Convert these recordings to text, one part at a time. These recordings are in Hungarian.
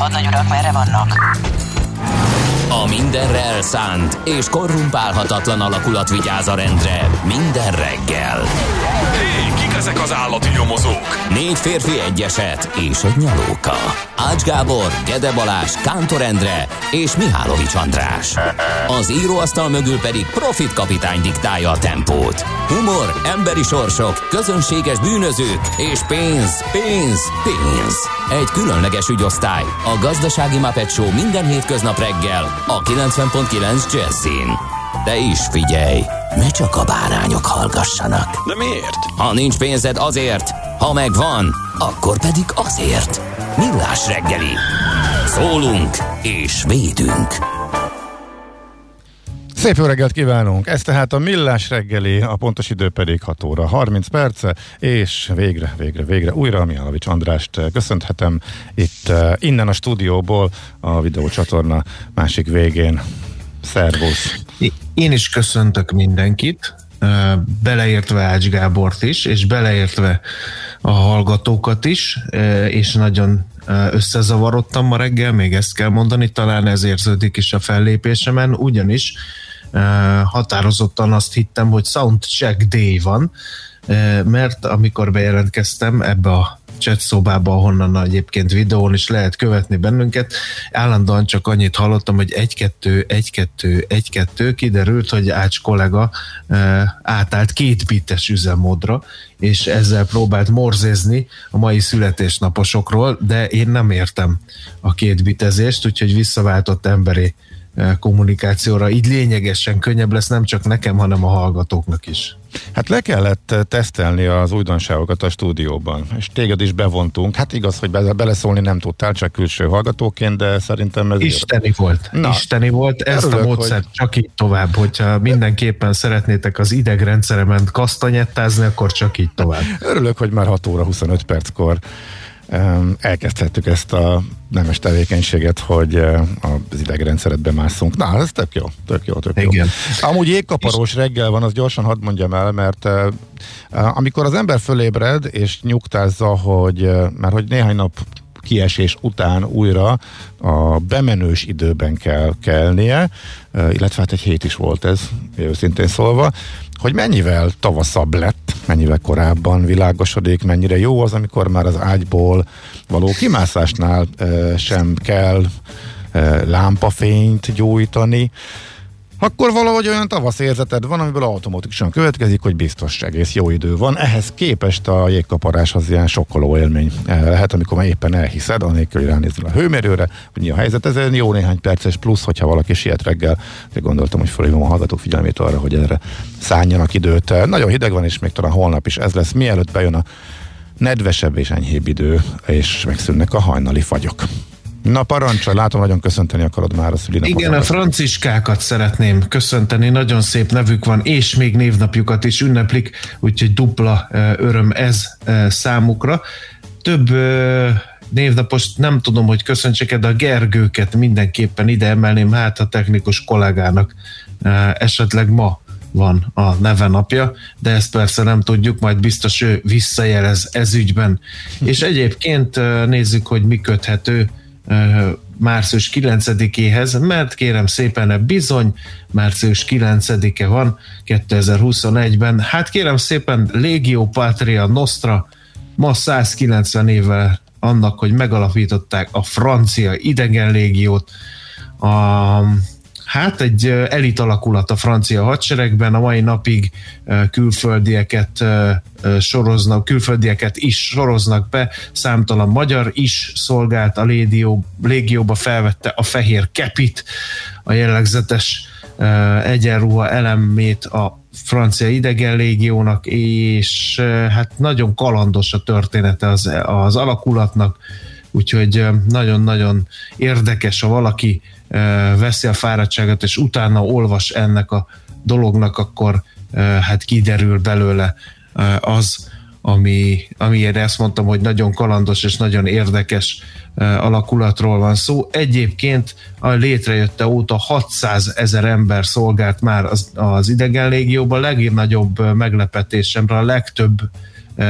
Hadnagy urak, merre vannak? A mindenre elszánt és korrumpálhatatlan alakulat vigyáz a rendre minden reggel. Hé, kik ezek az állati nyomozók? Négy férfi egyeset és egy nyalóka. Ács Gábor, Gede Balázs, Kántor Endre és Mihálovics András. Az íróasztal mögül pedig Profit kapitány diktálja a tempót. Humor, emberi sorsok, közönséges bűnözők és pénz, pénz, pénz. Egy különleges ügyosztály. A Gazdasági Muppet Show minden hétköznap reggel a 90.9 Jazzin. De is figyelj, ne csak a bárányok hallgassanak. De miért? Ha nincs pénzed azért, ha megvan, akkor pedig azért. Millás reggeli. Szólunk és védünk. Szép jó reggelt kívánunk! Ez tehát a Millás reggeli, a pontos idő pedig 6 óra 30 perce, és végre, végre, végre újra Mihálovics Andrást köszönhetem itt uh, innen a stúdióból a videócsatorna másik végén. Szervusz! Én is köszöntök mindenkit, uh, beleértve Ács Gábort is, és beleértve a hallgatókat is, és nagyon összezavarodtam ma reggel, még ezt kell mondani, talán ez érződik is a fellépésemen, ugyanis határozottan azt hittem, hogy Soundcheck Day van, mert amikor bejelentkeztem ebbe a chat szobába, ahonnan egyébként videón is lehet követni bennünket, állandóan csak annyit hallottam, hogy egy-kettő, egy-kettő, egy-kettő, kiderült, hogy Ács kollega átállt két bites üzemmódra, és ezzel próbált morzézni a mai születésnaposokról, de én nem értem a két bitezést, úgyhogy visszaváltott emberi kommunikációra. Így lényegesen könnyebb lesz nem csak nekem, hanem a hallgatóknak is. Hát le kellett tesztelni az újdonságokat a stúdióban, és téged is bevontunk. Hát igaz, hogy be, beleszólni nem tudtál, csak külső hallgatóként, de szerintem ez... Isteni ér... volt. Na, Isteni volt. Ezt örülök, a módszert hogy... csak így tovább. Hogyha mindenképpen szeretnétek az idegrendszeremen kasztanyettázni, akkor csak így tovább. Örülök, hogy már 6 óra 25 perckor elkezdhettük ezt a nemes tevékenységet, hogy az idegrendszeret bemászunk. Na, ez tök jó, tök jó, tök Igen. jó. Amúgy jégkaparós reggel van, az gyorsan hadd mondjam el, mert amikor az ember fölébred, és nyugtázza, hogy, mert hogy néhány nap kiesés után újra a bemenős időben kell kelnie, illetve hát egy hét is volt ez, őszintén szólva, hogy mennyivel tavaszabb lett, mennyivel korábban világosodik, mennyire jó az, amikor már az ágyból való kimászásnál sem kell lámpafényt gyújtani, akkor valahogy olyan tavasz érzeted van, amiből automatikusan következik, hogy biztos egész jó idő van. Ehhez képest a jégkaparás az ilyen sokkoló élmény lehet, amikor már éppen elhiszed, anélkül, ránézel a hőmérőre, hogy mi a helyzet. Ez egy jó néhány perces plusz, hogyha valaki siet reggel, de gondoltam, hogy felhívom a hallgatók figyelmét arra, hogy erre szálljanak időt. Nagyon hideg van, és még talán holnap is ez lesz, mielőtt bejön a nedvesebb és enyhébb idő, és megszűnnek a hajnali fagyok. Na parancsa, látom, nagyon köszönteni akarod már a szülinapot. Igen, a franciskákat szeretném köszönteni, nagyon szép nevük van, és még névnapjukat is ünneplik, úgyhogy dupla öröm ez számukra. Több névnapost nem tudom, hogy köszöntsek de a Gergőket mindenképpen ide emelném, hát a technikus kollégának esetleg ma van a neve napja, de ezt persze nem tudjuk, majd biztos ő visszajelez ez ügyben. És egyébként nézzük, hogy mi köthető március 9-éhez, mert kérem szépen, bizony március 9-e van 2021-ben. Hát kérem szépen, Legio Patria Nostra ma 190 évvel annak, hogy megalapították a francia idegen légiót, a hát egy elit alakulat a francia hadseregben, a mai napig külföldieket soroznak, külföldieket is soroznak be, számtalan magyar is szolgált a légió, légióba, felvette a fehér kepit, a jellegzetes egyenruha elemét a francia idegen légiónak, és hát nagyon kalandos a története az, az alakulatnak, úgyhogy nagyon-nagyon érdekes, ha valaki veszi a fáradtságot, és utána olvas ennek a dolognak, akkor hát kiderül belőle az, ami, amiért ezt mondtam, hogy nagyon kalandos és nagyon érdekes alakulatról van szó. Egyébként a létrejötte óta 600 ezer ember szolgált már az, az idegen légióban, legnagyobb meglepetésemre a legtöbb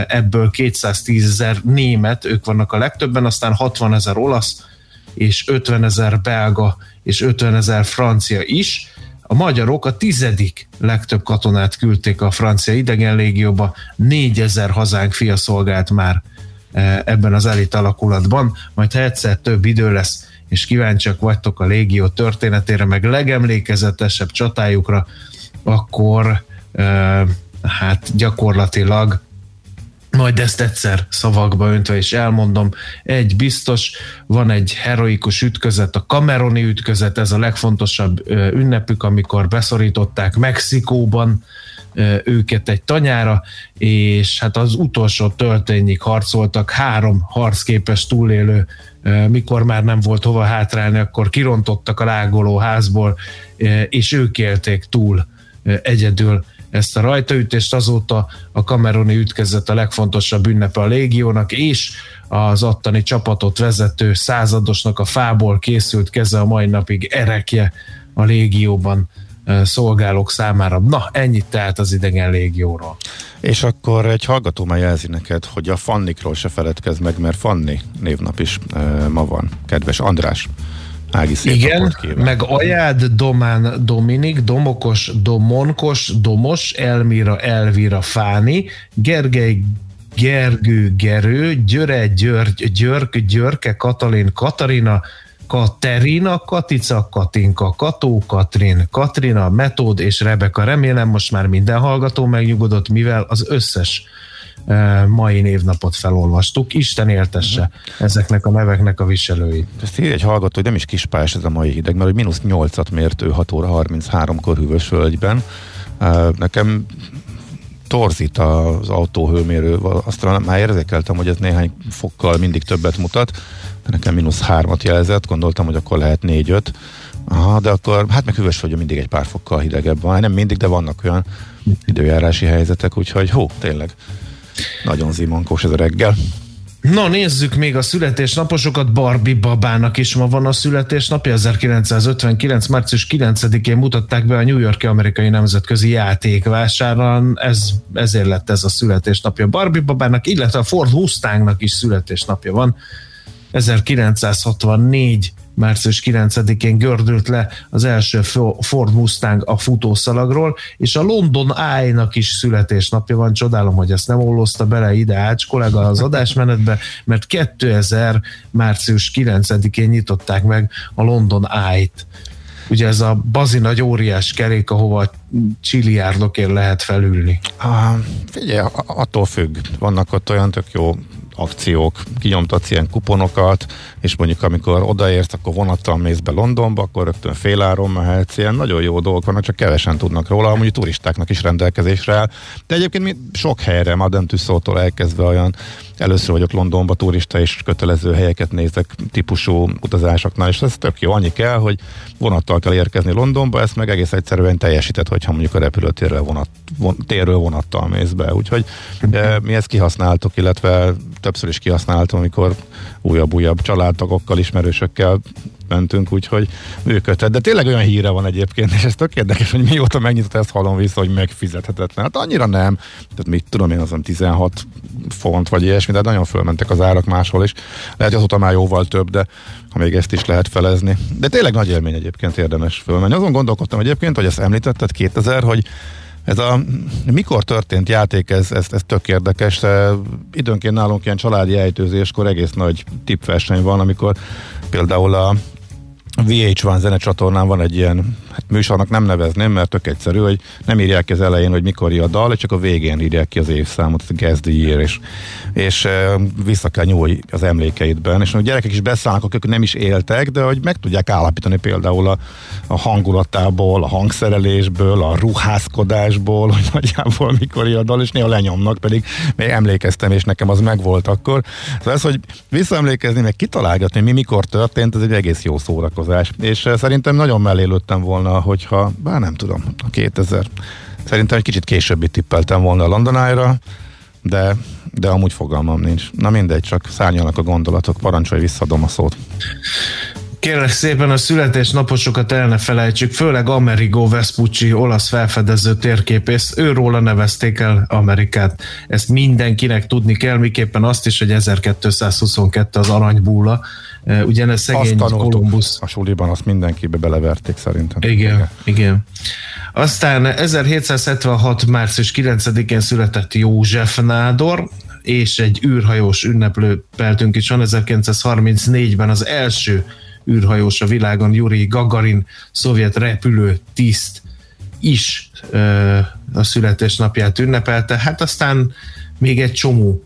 ebből 210 ezer német, ők vannak a legtöbben, aztán 60 ezer olasz, és 50 ezer belga, és 50 ezer francia is. A magyarok a tizedik legtöbb katonát küldték a francia idegenlégióba, 4000 hazánk fia szolgált már e, ebben az elit alakulatban, majd ha egyszer több idő lesz, és kíváncsiak vagytok a légió történetére, meg legemlékezetesebb csatájukra, akkor e, hát gyakorlatilag majd ezt egyszer szavakba öntve is elmondom. Egy biztos, van egy heroikus ütközet, a Cameroni ütközet, ez a legfontosabb ünnepük, amikor beszorították Mexikóban őket egy tanyára, és hát az utolsó töltényig harcoltak, három harcképes túlélő, mikor már nem volt hova hátrálni, akkor kirontottak a lágoló házból, és ők élték túl egyedül ezt a rajtaütést, azóta a kameruni ütkezet a legfontosabb ünnepe a légiónak, és az attani csapatot vezető századosnak a fából készült keze a mai napig erekje a légióban szolgálók számára. Na, ennyit tehát az idegen légióról. És akkor egy hallgató már jelzi neked, hogy a Fannikról se feledkezz meg, mert Fanni névnap is e, ma van. Kedves András, Ági Igen, meg Ajád, Domán, Dominik, Domokos, Domonkos, Domos, Elmira, Elvira, Fáni, Gergely, Gergő, Gerő, Györe, György, Györk, Györke, Katalin, Katarina, Katerina, Katica, Katinka, Kató, Katrin, Katrina, Metód és Rebeka. Remélem most már minden hallgató megnyugodott, mivel az összes mai névnapot felolvastuk. Isten éltesse uh-huh. ezeknek a neveknek a viselői. Ezt így egy hallgató, hogy nem is kispályás ez a mai hideg, mert hogy mínusz 8-at mért ő 6 óra 33-kor hűvös völgyben. Nekem torzít az autóhőmérő, azt már érzékeltem, hogy ez néhány fokkal mindig többet mutat, nekem mínusz 3-at jelzett, gondoltam, hogy akkor lehet 4-5. Aha, de akkor, hát meg hűvös vagy mindig egy pár fokkal hidegebb van. Nem mindig, de vannak olyan időjárási helyzetek, úgyhogy hó, tényleg nagyon zimankós ez a reggel. Na nézzük még a születésnaposokat. Barbie babának is ma van a születésnapja. 1959. március 9-én mutatták be a New Yorki Amerikai Nemzetközi Játékvásáron. Ez, ezért lett ez a születésnapja Barbie babának, illetve a Ford Mustangnak is születésnapja van. 1964 március 9-én gördült le az első Ford Mustang a futószalagról, és a London Eye-nak is születésnapja van, csodálom, hogy ezt nem ollozta bele ide Ács kollega az adásmenetbe, mert 2000 március 9-én nyitották meg a London Eye-t. Ugye ez a bazi nagy óriás kerék, ahova csiliárdokért lehet felülni. Ah, figyelj, attól függ. Vannak ott olyan tök jó akciók, kinyomtatsz ilyen kuponokat, és mondjuk amikor odaérsz, akkor vonattal mész be Londonba, akkor rögtön féláron mehetsz, ilyen nagyon jó dolgok vannak, csak kevesen tudnak róla, amúgy turistáknak is rendelkezésre áll. De egyébként mi sok helyre, Madame Tussauds-tól elkezdve olyan először vagyok Londonba turista, és kötelező helyeket nézek típusú utazásoknál, és ez tök jó. Annyi kell, hogy vonattal kell érkezni Londonba, ezt meg egész egyszerűen teljesített, hogyha mondjuk a repülőtérről vonat, von, térről vonattal mész be. Úgyhogy e, mi ezt kihasználtuk, illetve többször is kihasználtam, amikor újabb-újabb családtagokkal, ismerősökkel mentünk, úgyhogy működhet. De tényleg olyan híre van egyébként, és ez tök érdekes, hogy mióta megnyitott, ezt hallom vissza, hogy megfizethetetlen. Hát annyira nem. Tehát mit tudom én, azon 16 font vagy ilyesmi, de nagyon fölmentek az árak máshol is. Lehet, hogy azóta már jóval több, de ha még ezt is lehet felezni. De tényleg nagy élmény egyébként érdemes fölmenni. Azon gondolkodtam egyébként, hogy ezt említetted 2000, hogy ez a mikor történt játék, ez, ez, ez tök érdekes. De időnként nálunk ilyen családi ejtőzéskor egész nagy tipverseny van, amikor például a VH1 zenecsatornán van egy ilyen hát műsornak nem nevezném, mert tök egyszerű, hogy nem írják ki az elején, hogy mikor a dal, csak a végén írják ki az évszámot, a guess the year, és, és vissza kell nyúlni az emlékeidben. És a gyerekek is beszállnak, akik nem is éltek, de hogy meg tudják állapítani például a, a hangulatából, a hangszerelésből, a ruházkodásból, hogy nagyjából mikor a dal, és néha lenyomnak, pedig még emlékeztem, és nekem az megvolt akkor. Szóval ez, hogy visszaemlékezni, meg kitalálgatni, mi mikor történt, ez egy egész jó szórakozás. És szerintem nagyon mellélődtem volna, hogyha, bár nem tudom, a 2000. Szerintem egy kicsit későbbi tippeltem volna a Londonára, de, de amúgy fogalmam nincs. Na mindegy, csak szárnyalnak a gondolatok, parancsolj, visszadom a szót. Kérlek szépen a születésnaposokat el ne felejtsük, főleg Amerigo Vespucci, olasz felfedező térképész, őróla nevezték el Amerikát. Ezt mindenkinek tudni kell, miképpen azt is, hogy 1222 az aranybúla, ugyanez szegény Kolumbusz. A suliban azt mindenkibe beleverték szerintem. Igen, igen. Aztán 1776. március 9-én született József Nádor, és egy űrhajós ünneplő peltünk is van. 1934-ben az első űrhajós a világon, Yuri Gagarin, szovjet repülő tiszt is ö, a születésnapját ünnepelte. Hát aztán még egy csomó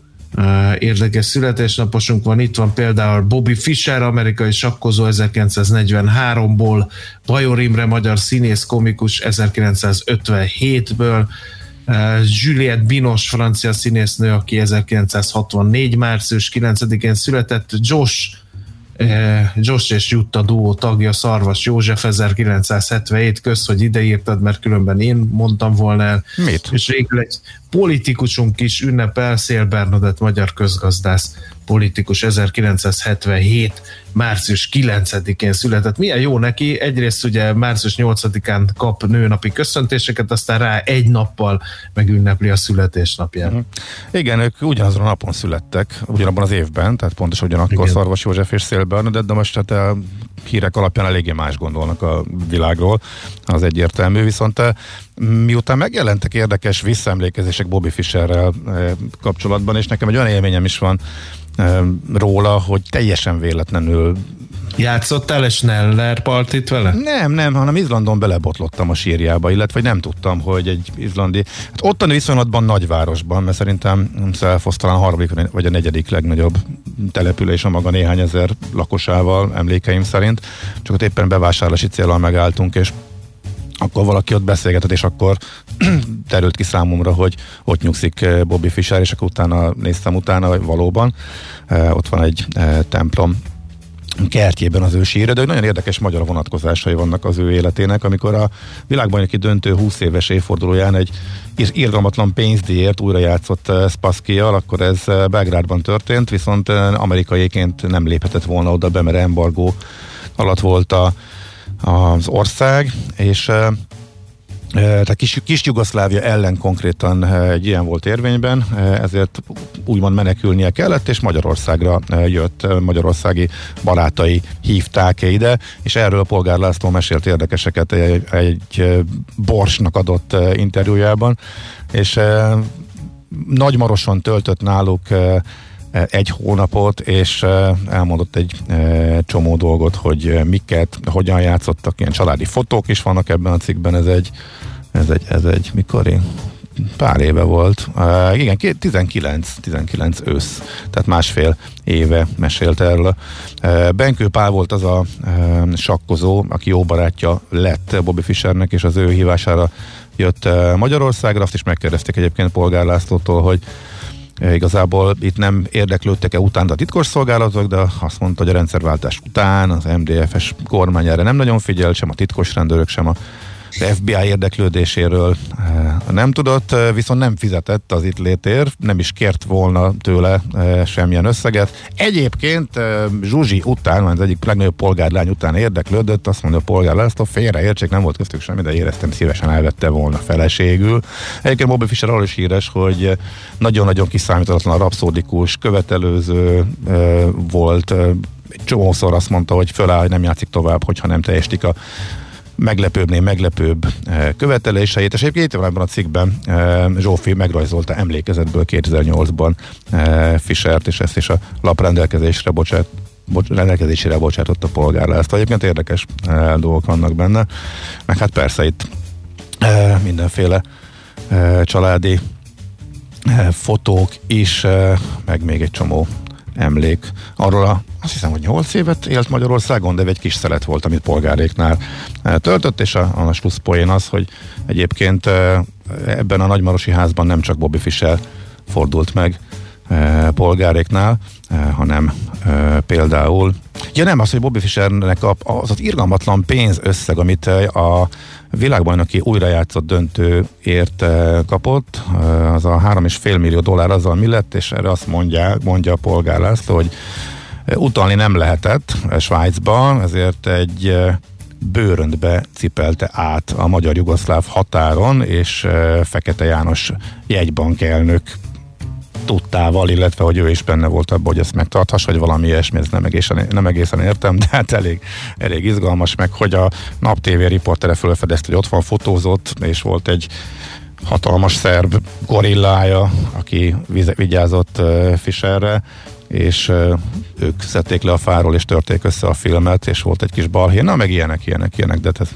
érdekes születésnaposunk van. Itt van például Bobby Fischer, amerikai sakkozó 1943-ból, Bajor Imre, magyar színész komikus 1957-ből, Juliette Binos, francia színésznő, aki 1964. március 9-én született, Josh Josh és Jutta duó tagja Szarvas József 1977, kösz, hogy ideírtad, mert különben én mondtam volna el. Mit? És végül egy politikusunk is ünnepel, Szél Bernadett magyar közgazdász politikus 1977. március 9-én született. Milyen jó neki, egyrészt ugye március 8-án kap nőnapi köszöntéseket, aztán rá egy nappal megünnepli a születésnapját. Uh-huh. Igen, ők ugyanazon a napon születtek, ugyanabban az évben, tehát pontosan ugyanakkor Igen. Szarvas József és Szél Bernadett, de most hát a hírek alapján eléggé más gondolnak a világról, az egyértelmű, viszont miután megjelentek érdekes visszaemlékezések Bobby Fischerrel kapcsolatban, és nekem egy olyan élményem is van róla, hogy teljesen véletlenül Játszottál egy Schneller partit vele? Nem, nem, hanem Izlandon belebotlottam a sírjába, illetve nem tudtam, hogy egy izlandi, hát ottani viszonylatban nagyvárosban, mert szerintem Szelfosz talán a harmadik vagy a negyedik legnagyobb település a maga néhány ezer lakosával, emlékeim szerint, csak ott éppen bevásárlási célral megálltunk, és akkor valaki ott beszélgetett, és akkor terült ki számomra, hogy ott nyugszik eh, Bobby Fischer, és akkor utána néztem utána, hogy valóban eh, ott van egy eh, templom kertjében az ő síre, de nagyon érdekes magyar vonatkozásai vannak az ő életének, amikor a világbajnoki döntő 20 éves évfordulóján egy irgalmatlan pénzdíjért újra játszott Spasskial, akkor ez Belgrádban történt, viszont amerikaiként nem léphetett volna oda be, mert embargó alatt volt a az ország, és tehát kis, kis Jugoszlávia ellen konkrétan egy ilyen volt érvényben, ezért úgymond menekülnie kellett, és Magyarországra jött, magyarországi barátai hívták ide, és erről a polgár László mesélt érdekeseket egy, egy Borsnak adott interjújában, és Nagymaroson töltött náluk egy hónapot, és elmondott egy csomó dolgot, hogy miket, hogyan játszottak, ilyen családi fotók is vannak ebben a cikkben, ez egy, ez egy, ez egy mikor én pár éve volt. Igen, 19, 19 ősz, tehát másfél éve mesélt erről. Uh, Benkő Pál volt az a sakkozó, aki jó barátja lett Bobby Fischernek, és az ő hívására jött Magyarországra. Azt is megkérdezték egyébként Polgár Lászlótól, hogy Igazából itt nem érdeklődtek-e utána a titkosszolgálatok, de azt mondta, hogy a rendszerváltás után az MDFS kormány erre nem nagyon figyel, sem a titkos rendőrök, sem a FBI érdeklődéséről eh, nem tudott, eh, viszont nem fizetett az itt létér, nem is kért volna tőle eh, semmilyen összeget. Egyébként Zsuzsi után, az egyik legnagyobb polgárlány után érdeklődött, azt mondja a polgár László, félreértsék, nem volt köztük semmi, de éreztem szívesen elvette volna feleségül. Egyébként Bobby Fischer arról is híres, hogy nagyon-nagyon kiszámítatlan, rapszódikus, követelőző volt, csomószor azt mondta, hogy föláll, hogy nem játszik tovább, hogyha nem teljesítik a meglepőbbnél meglepőbb eh, követeléseit, és egyébként itt van ebben a cikkben eh, Zsófi megrajzolta emlékezetből 2008-ban eh, Fischert, és ezt is a lap rendelkezésre bocsát, rendelkezésére bocsátott a polgárra. Ezt egyébként érdekes dolgok vannak benne. Meg hát persze itt mindenféle családi fotók is, meg még egy csomó emlék. Arról a azt hiszem, hogy 8 évet élt Magyarországon, de egy kis szelet volt, amit polgáréknál töltött, és a, a slusz poén az, hogy egyébként ebben a nagymarosi házban nem csak Bobby Fischer fordult meg polgáréknál, hanem például Ja nem, az, hogy Bobby Fischernek az az irgalmatlan pénzösszeg, amit a világbajnoki újrajátszott döntőért kapott, az a 3,5 millió dollár azzal mi lett, és erre azt mondja, mondja a polgár László, hogy utalni nem lehetett Svájcban, ezért egy bőröntbe cipelte át a magyar-jugoszláv határon, és Fekete János jegybank elnök tudtával, illetve hogy ő is benne volt abban, hogy ezt megtarthass, vagy valami ilyesmi, ezt nem egészen, nem egészen értem, de hát elég, elég izgalmas, meg hogy a Nap TV riportere fölfedezte, hogy ott van fotózott, és volt egy hatalmas szerb gorillája, aki vigyázott Fischerre, és ők szedték le a fáról, és törték össze a filmet, és volt egy kis balhé, na meg ilyenek, ilyenek, ilyenek, de ez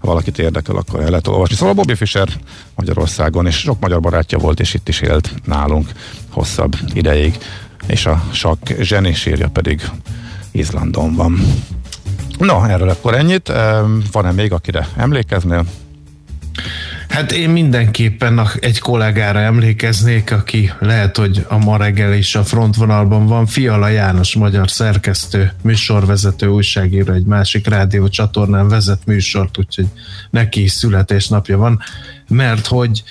ha valakit érdekel, akkor el lehet olvasni. Szóval Bobby Fischer Magyarországon, és sok magyar barátja volt, és itt is élt nálunk hosszabb ideig, és a sakk zseni sírja pedig Izlandon van. No, erről akkor ennyit. Van-e még, akire emlékeznél? Hát én mindenképpen egy kollégára emlékeznék, aki lehet, hogy a ma reggel is a frontvonalban van. Fiala János, magyar szerkesztő, műsorvezető, újságíró, egy másik rádió csatornán vezet műsort, úgyhogy neki is születésnapja van, mert hogy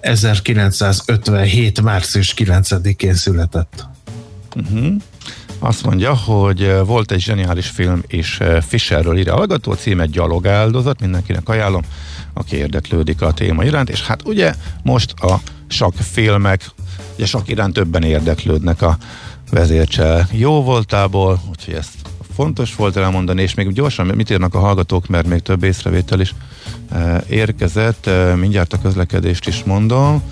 1957. március 9-én született. Uh-huh. Azt mondja, hogy volt egy zseniális film, és Fisherről írja hallgató, címe Gyalogáldozat, mindenkinek ajánlom aki érdeklődik a téma iránt, és hát ugye most a sak filmek, ugye sak iránt többen érdeklődnek a vezércsel jó voltából, úgyhogy ezt fontos volt elmondani, és még gyorsan mit írnak a hallgatók, mert még több észrevétel is e, érkezett, e, mindjárt a közlekedést is mondom.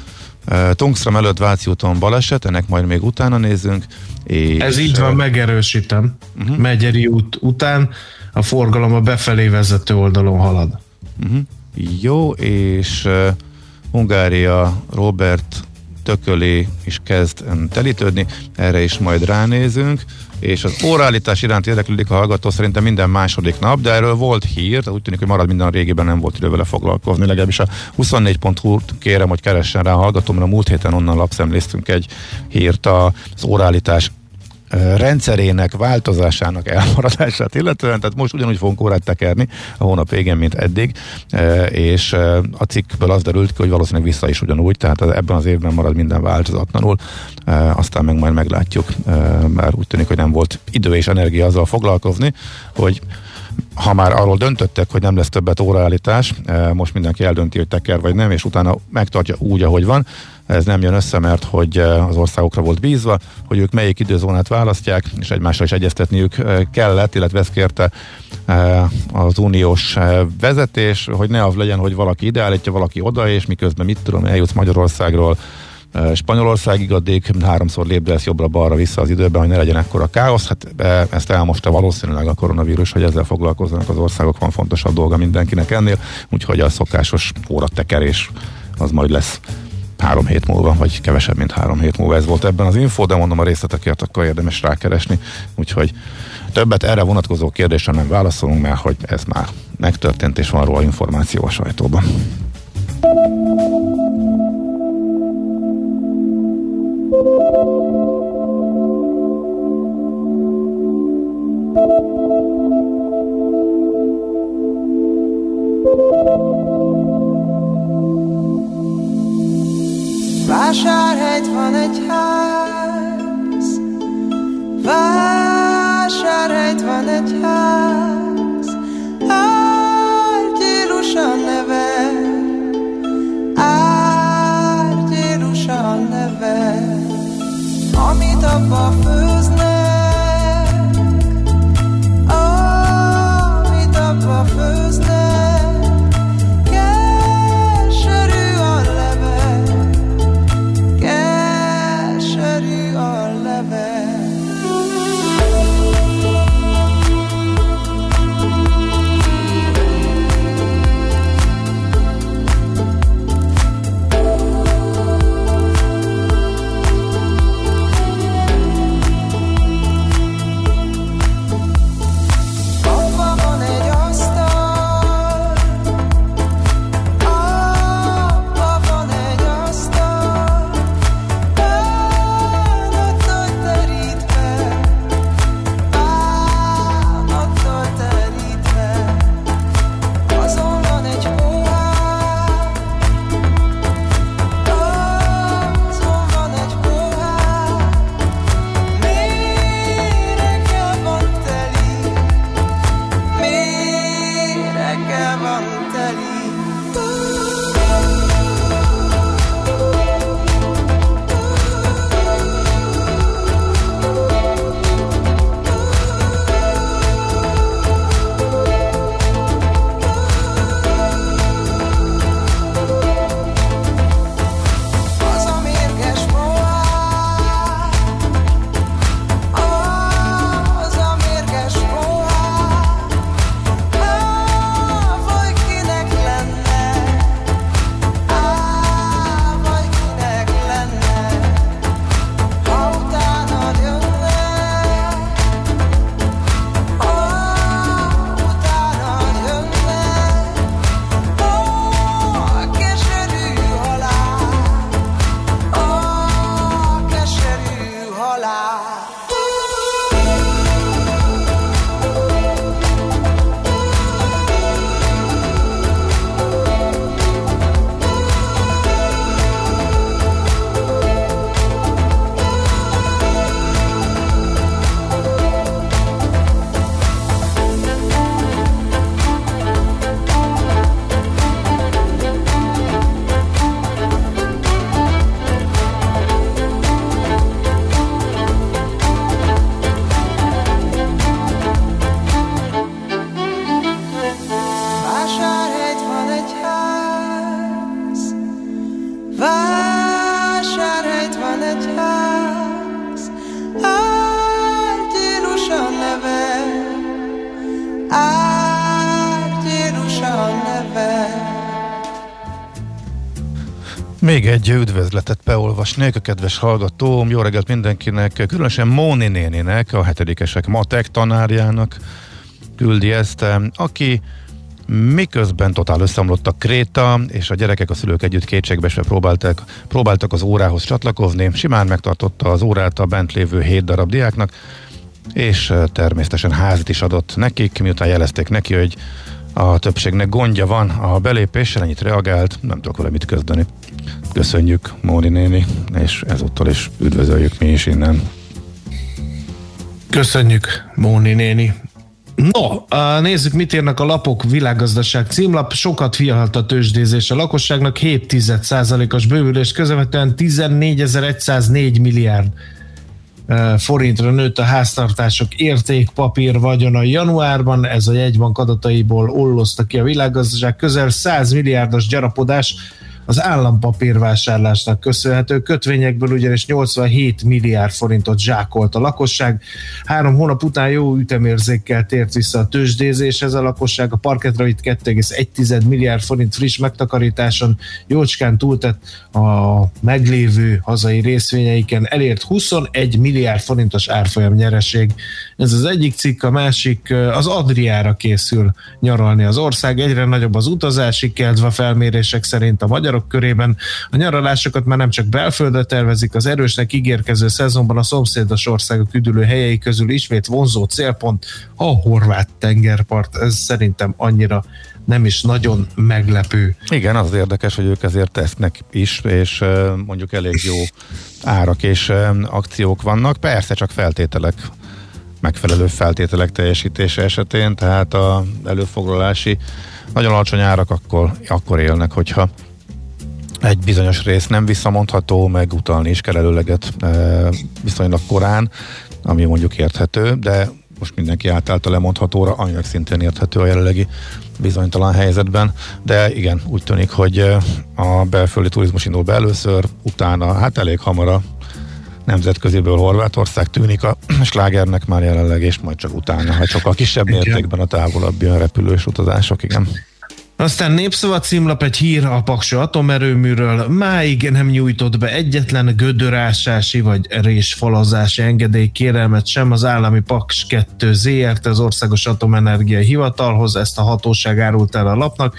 E, Tungstram előtt Váci úton baleset, ennek majd még utána nézzünk. És, Ez így van, megerősítem. Uh-huh. Megyeri út után a forgalom a befelé vezető oldalon halad. Uh-huh. Jó, és uh, Hungária Robert tökölé is kezd telítődni, erre is majd ránézünk, és az órállítás iránt érdeklődik a hallgató szerintem minden második nap, de erről volt hír, úgy tűnik, hogy marad minden a régiben, nem volt idő vele foglalkozni, legalábbis a 24hu kérem, hogy keressen rá a hallgató, mert a múlt héten onnan lapszemléztünk egy hírt az órállítás rendszerének változásának elmaradását illetően, tehát most ugyanúgy fogunk órát tekerni a hónap végén, mint eddig, és a cikkből az derült ki, hogy valószínűleg vissza is ugyanúgy, tehát ebben az évben marad minden változatlanul, aztán meg majd meglátjuk, mert úgy tűnik, hogy nem volt idő és energia azzal foglalkozni, hogy ha már arról döntöttek, hogy nem lesz többet óraállítás, most mindenki eldönti, hogy teker vagy nem, és utána megtartja úgy, ahogy van, ez nem jön össze, mert hogy eh, az országokra volt bízva, hogy ők melyik időzónát választják, és egymással is egyeztetniük eh, kellett, illetve ezt kérte eh, az uniós vezetés, hogy ne az legyen, hogy valaki ide állítja, valaki oda, és miközben mit tudom, eljutsz Magyarországról Spanyolországig addig háromszor lépdelsz jobbra-balra vissza az időben, hogy ne legyen ekkora káosz. Hát ezt elmosta valószínűleg a koronavírus, hogy ezzel foglalkozzanak az országok, van fontosabb dolga mindenkinek ennél, úgyhogy a szokásos óratekerés az majd lesz három hét múlva, vagy kevesebb, mint három hét múlva ez volt ebben az info, de mondom a részletekért akkor érdemes rákeresni, úgyhogy többet erre vonatkozó kérdésre nem válaszolunk, mert hogy ez már megtörtént, és van róla információ a sajtóban. Vásárhelyt van egy ház, vásárhelyt van egy ház, amit abba egy üdvözletet beolvasnék a kedves hallgatóm. Jó reggelt mindenkinek, különösen Móni néninek, a hetedikesek matek tanárjának küldi ezt, aki miközben totál összeomlott a kréta, és a gyerekek, a szülők együtt kétségbeesve próbáltak, próbáltak az órához csatlakozni, simán megtartotta az órát a bent lévő hét darab diáknak, és természetesen házit is adott nekik, miután jelezték neki, hogy a többségnek gondja van a belépéssel, ennyit reagált, nem tudok vele mit közdeni. Köszönjük Móni néni, és ezúttal is üdvözöljük mi is innen. Köszönjük Móni néni. No, nézzük, mit írnak a lapok világgazdaság címlap. Sokat fialt a tőzsdézés a lakosságnak, 7 os bővülés közvetően 14.104 milliárd forintra nőtt a háztartások értékpapír vagyona januárban, ez a jegybank adataiból ollozta ki a világgazdaság közel 100 milliárdos gyarapodás, az állampapírvásárlásnak köszönhető. Kötvényekből ugyanis 87 milliárd forintot zsákolt a lakosság. Három hónap után jó ütemérzékkel tért vissza a tőzsdézéshez a lakosság. A parketra itt 2,1 milliárd forint friss megtakarításon jócskán túltett a meglévő hazai részvényeiken elért 21 milliárd forintos árfolyam nyereség. Ez az egyik cikk, a másik az Adriára készül nyaralni az ország. Egyre nagyobb az utazási kedve felmérések szerint a magyar magyarok körében. A nyaralásokat már nem csak belföldre tervezik, az erősnek ígérkező szezonban a szomszédos országok üdülő helyei közül ismét vonzó célpont a horvát tengerpart. Ez szerintem annyira nem is nagyon meglepő. Igen, az érdekes, hogy ők ezért tesznek is, és mondjuk elég jó árak és akciók vannak. Persze csak feltételek megfelelő feltételek teljesítése esetén, tehát a előfoglalási nagyon alacsony árak akkor, akkor élnek, hogyha egy bizonyos rész nem visszamondható, meg utalni is kell előleget e, viszonylag korán, ami mondjuk érthető, de most mindenki átállt a lemondhatóra, aminek szintén érthető a jelenlegi bizonytalan helyzetben, de igen, úgy tűnik, hogy e, a belföldi turizmus indul be először, utána hát elég hamar a nemzetköziből Horvátország tűnik a slágernek már jelenleg, és majd csak utána, ha csak a kisebb mértékben a távolabbi a repülős utazások, igen. Aztán népszava címlap egy hír a Paksa atomerőműről. Máig nem nyújtott be egyetlen gödörásási vagy résfalazási engedély kérelmet sem az állami Paks 2 ZRT az Országos Atomenergia Hivatalhoz. Ezt a hatóság árult el a lapnak.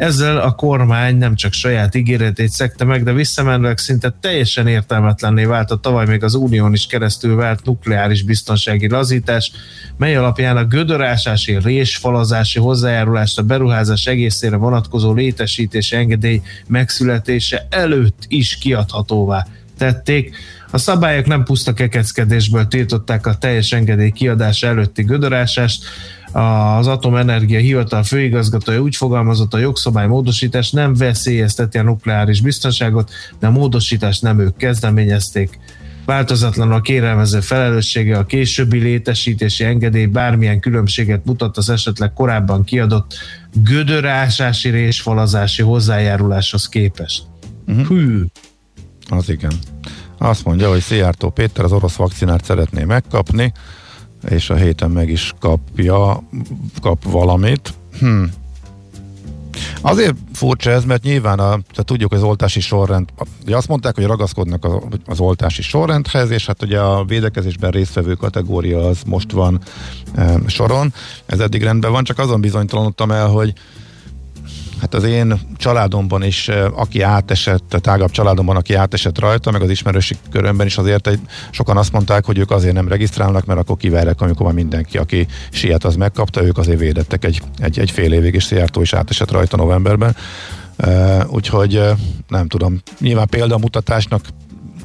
Ezzel a kormány nem csak saját ígéretét szekte meg, de visszamenőleg szinte teljesen értelmetlenné vált a tavaly még az Unión is keresztül vált nukleáris biztonsági lazítás, mely alapján a gödörásási, résfalazási hozzájárulást a beruházás egészére vonatkozó létesítési engedély megszületése előtt is kiadhatóvá tették. A szabályok nem puszta kekeckedésből tiltották a teljes engedély kiadása előtti gödörásást, az Atomenergia Hivatal főigazgatója úgy fogalmazott, a jogszabály módosítás nem veszélyezteti a nukleáris biztonságot, de a módosítást nem ők kezdeményezték. Változatlan a kérelmező felelőssége a későbbi létesítési engedély bármilyen különbséget mutat az esetleg korábban kiadott gödörásási résfalazási hozzájáruláshoz képest. Uh-huh. Hű. Az igen. Azt mondja, hogy Szijjártó Péter az orosz vakcinát szeretné megkapni, és a héten meg is kapja, kap valamit. Hm. Azért furcsa ez, mert nyilván a, tehát tudjuk, az oltási sorrend, ugye azt mondták, hogy ragaszkodnak az, az oltási sorrendhez, és hát ugye a védekezésben résztvevő kategória az most van e, soron. Ez eddig rendben van, csak azon bizonytalanodtam el, hogy Hát az én családomban is, aki átesett, a tágabb családomban, aki átesett rajta, meg az ismerősi körömben is azért egy, sokan azt mondták, hogy ők azért nem regisztrálnak, mert akkor kiverek, amikor már mindenki, aki siet, az megkapta, ők azért védettek egy, egy, egy fél évig, és Szijjártó is átesett rajta novemberben. Uh, úgyhogy uh, nem tudom, nyilván példamutatásnak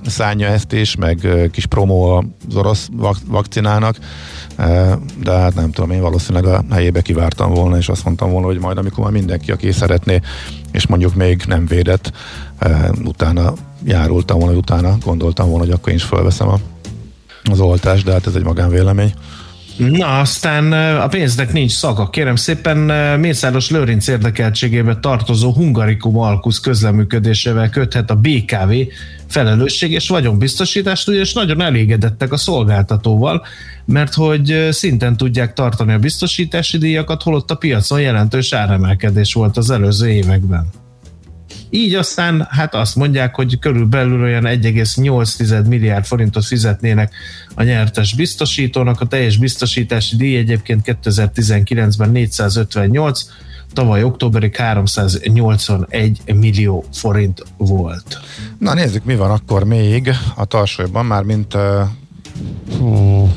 szánja ezt is, meg kis promó az orosz vak- vakcinának, de hát nem tudom, én valószínűleg a helyébe kivártam volna, és azt mondtam volna, hogy majd amikor már mindenki, aki szeretné, és mondjuk még nem védett, utána járultam volna, utána gondoltam volna, hogy akkor én is felveszem a, az oltást, de hát ez egy magánvélemény. Na, aztán a pénznek nincs szaga. Kérem szépen, Mészáros Lőrinc érdekeltségébe tartozó Hungarikum Alkusz közleműködésével köthet a BKV felelősség és vagyonbiztosítást, és nagyon elégedettek a szolgáltatóval, mert hogy szinten tudják tartani a biztosítási díjakat, holott a piacon jelentős áremelkedés volt az előző években. Így aztán hát azt mondják, hogy körülbelül olyan 1,8 milliárd forintot fizetnének a nyertes biztosítónak, a teljes biztosítási díj egyébként 2019-ben 458, tavaly októberig 381 millió forint volt. Na nézzük, mi van akkor még a tarsolyban, már mint uh, hú,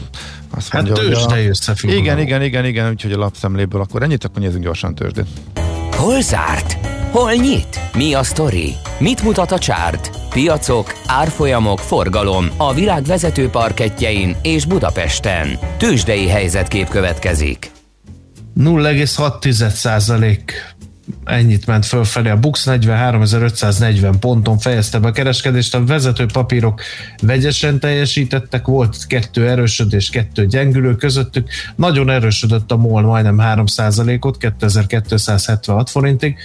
azt hát mondja, tőzsdei összefüggő. Igen, igen, igen, igen, úgyhogy a lapszemléből akkor ennyit, akkor nézzünk gyorsan tőzsdét. Hol zárt? Hol nyit? Mi a sztori? Mit mutat a csárt? Piacok, árfolyamok, forgalom a világ vezető parketjein és Budapesten. Tőzsdei helyzetkép következik. 0,6 ennyit ment fölfelé. A Bux 43.540 ponton fejezte be a kereskedést, a vezető papírok vegyesen teljesítettek, volt kettő erősödés, kettő gyengülő közöttük. Nagyon erősödött a MOL majdnem 3%-ot, 2276 forintig.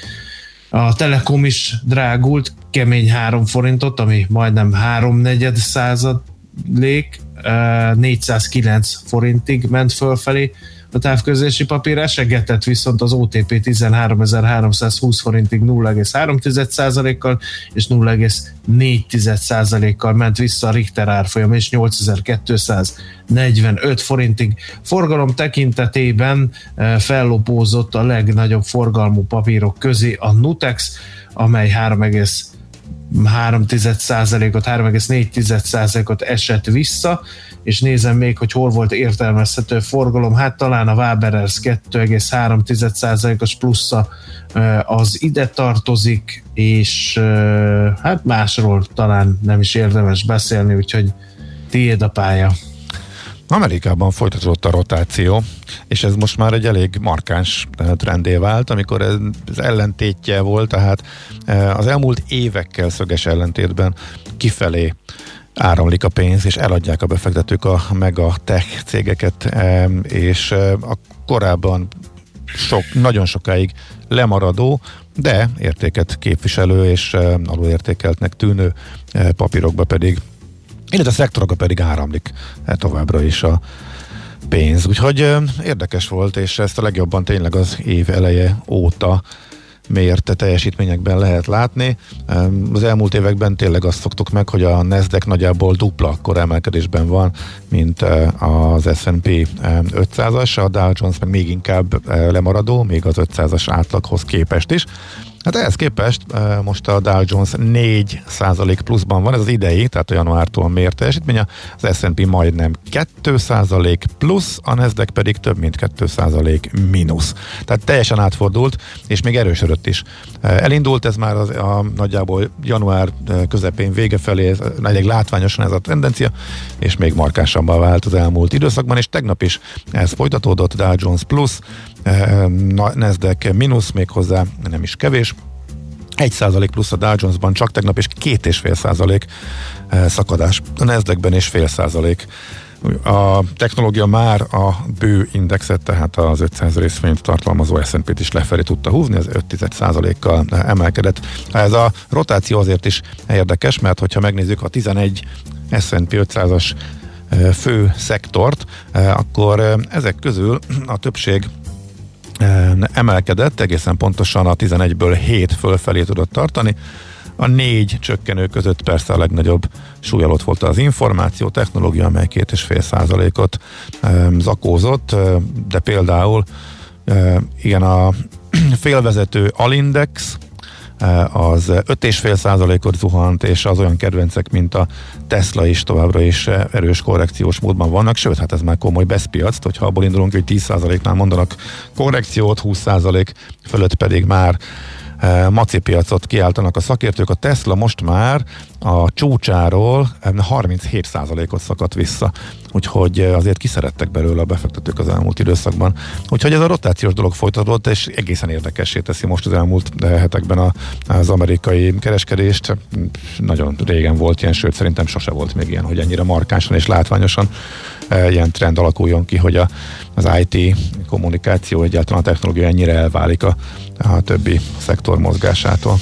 A Telekom is drágult, kemény 3 forintot, ami majdnem 3 negyed százalék, 409 forintig ment fölfelé a távközlési papír esegetett viszont az OTP 13.320 forintig 0,3%-kal és 0,4%-kal ment vissza a Richter árfolyam és 8245 forintig. Forgalom tekintetében eh, fellopózott a legnagyobb forgalmú papírok közé a Nutex, amely 3, 3,1%-ot, 3,4%-ot esett vissza, és nézem még, hogy hol volt értelmezhető forgalom, hát talán a Waberers 2,3%-os plusza az ide tartozik, és hát másról talán nem is érdemes beszélni, úgyhogy tiéd a pálya. Amerikában folytatódott a rotáció, és ez most már egy elég markáns trendé vált, amikor ez ellentétje volt, tehát az elmúlt évekkel szöges ellentétben kifelé áramlik a pénz, és eladják a befektetők a mega tech cégeket, és a korábban sok, nagyon sokáig lemaradó, de értéket képviselő és alulértékeltnek tűnő papírokba pedig, illetve a szektorokba pedig áramlik továbbra is a pénz. Úgyhogy érdekes volt, és ezt a legjobban tényleg az év eleje óta mért teljesítményekben lehet látni. Az elmúlt években tényleg azt szoktuk meg, hogy a Nasdaq nagyjából dupla akkor emelkedésben van, mint eh, az S&P 500-as, a Dow Jones meg még inkább eh, lemaradó, még az 500-as átlaghoz képest is. Hát ehhez képest most a Dow Jones 4% pluszban van, ez az idei, tehát a januártól mért teljesítménye, az S&P majdnem 2% plusz, a Nasdaq pedig több mint 2% mínusz. Tehát teljesen átfordult, és még erősödött is. Elindult ez már az, a, nagyjából január közepén vége felé, elég látványosan ez a tendencia, és még markánsabbá vált az elmúlt időszakban, és tegnap is ez folytatódott, Dow Jones plusz, Nasdaq mínusz, még hozzá nem is kevés, 1 százalék plusz a Dow Jonesban csak tegnap, és két és fél százalék szakadás. A Nasdaqben és fél százalék. A technológia már a bő indexet, tehát az 500 részvényt tartalmazó S&P-t is lefelé tudta húzni, ez 5 kal emelkedett. Ez a rotáció azért is érdekes, mert hogyha megnézzük a 11 S&P 500-as fő szektort, akkor ezek közül a többség emelkedett, egészen pontosan a 11-ből 7 fölfelé tudott tartani. A négy csökkenő között persze a legnagyobb súly alatt volt az információ technológia, amely 2,5 százalékot zakózott, de például igen, a félvezető Alindex az 5,5 százalékot zuhant, és az olyan kedvencek, mint a Tesla is továbbra is erős korrekciós módban vannak, sőt, hát ez már komoly beszpiac, hogyha abból indulunk, hogy 10 százaléknál mondanak korrekciót, 20 százalék fölött pedig már maci piacot kiáltanak a szakértők. A Tesla most már a csúcsáról 37%-ot szakadt vissza. Úgyhogy azért kiszerettek belőle a befektetők az elmúlt időszakban. Úgyhogy ez a rotációs dolog folytatódott, és egészen érdekessé teszi most az elmúlt hetekben a, az amerikai kereskedést. Nagyon régen volt ilyen, sőt szerintem sose volt még ilyen, hogy ennyire markánsan és látványosan ilyen trend alakuljon ki, hogy a, az IT kommunikáció, egyáltalán a technológia ennyire elválik a, a többi szektor mozgásától.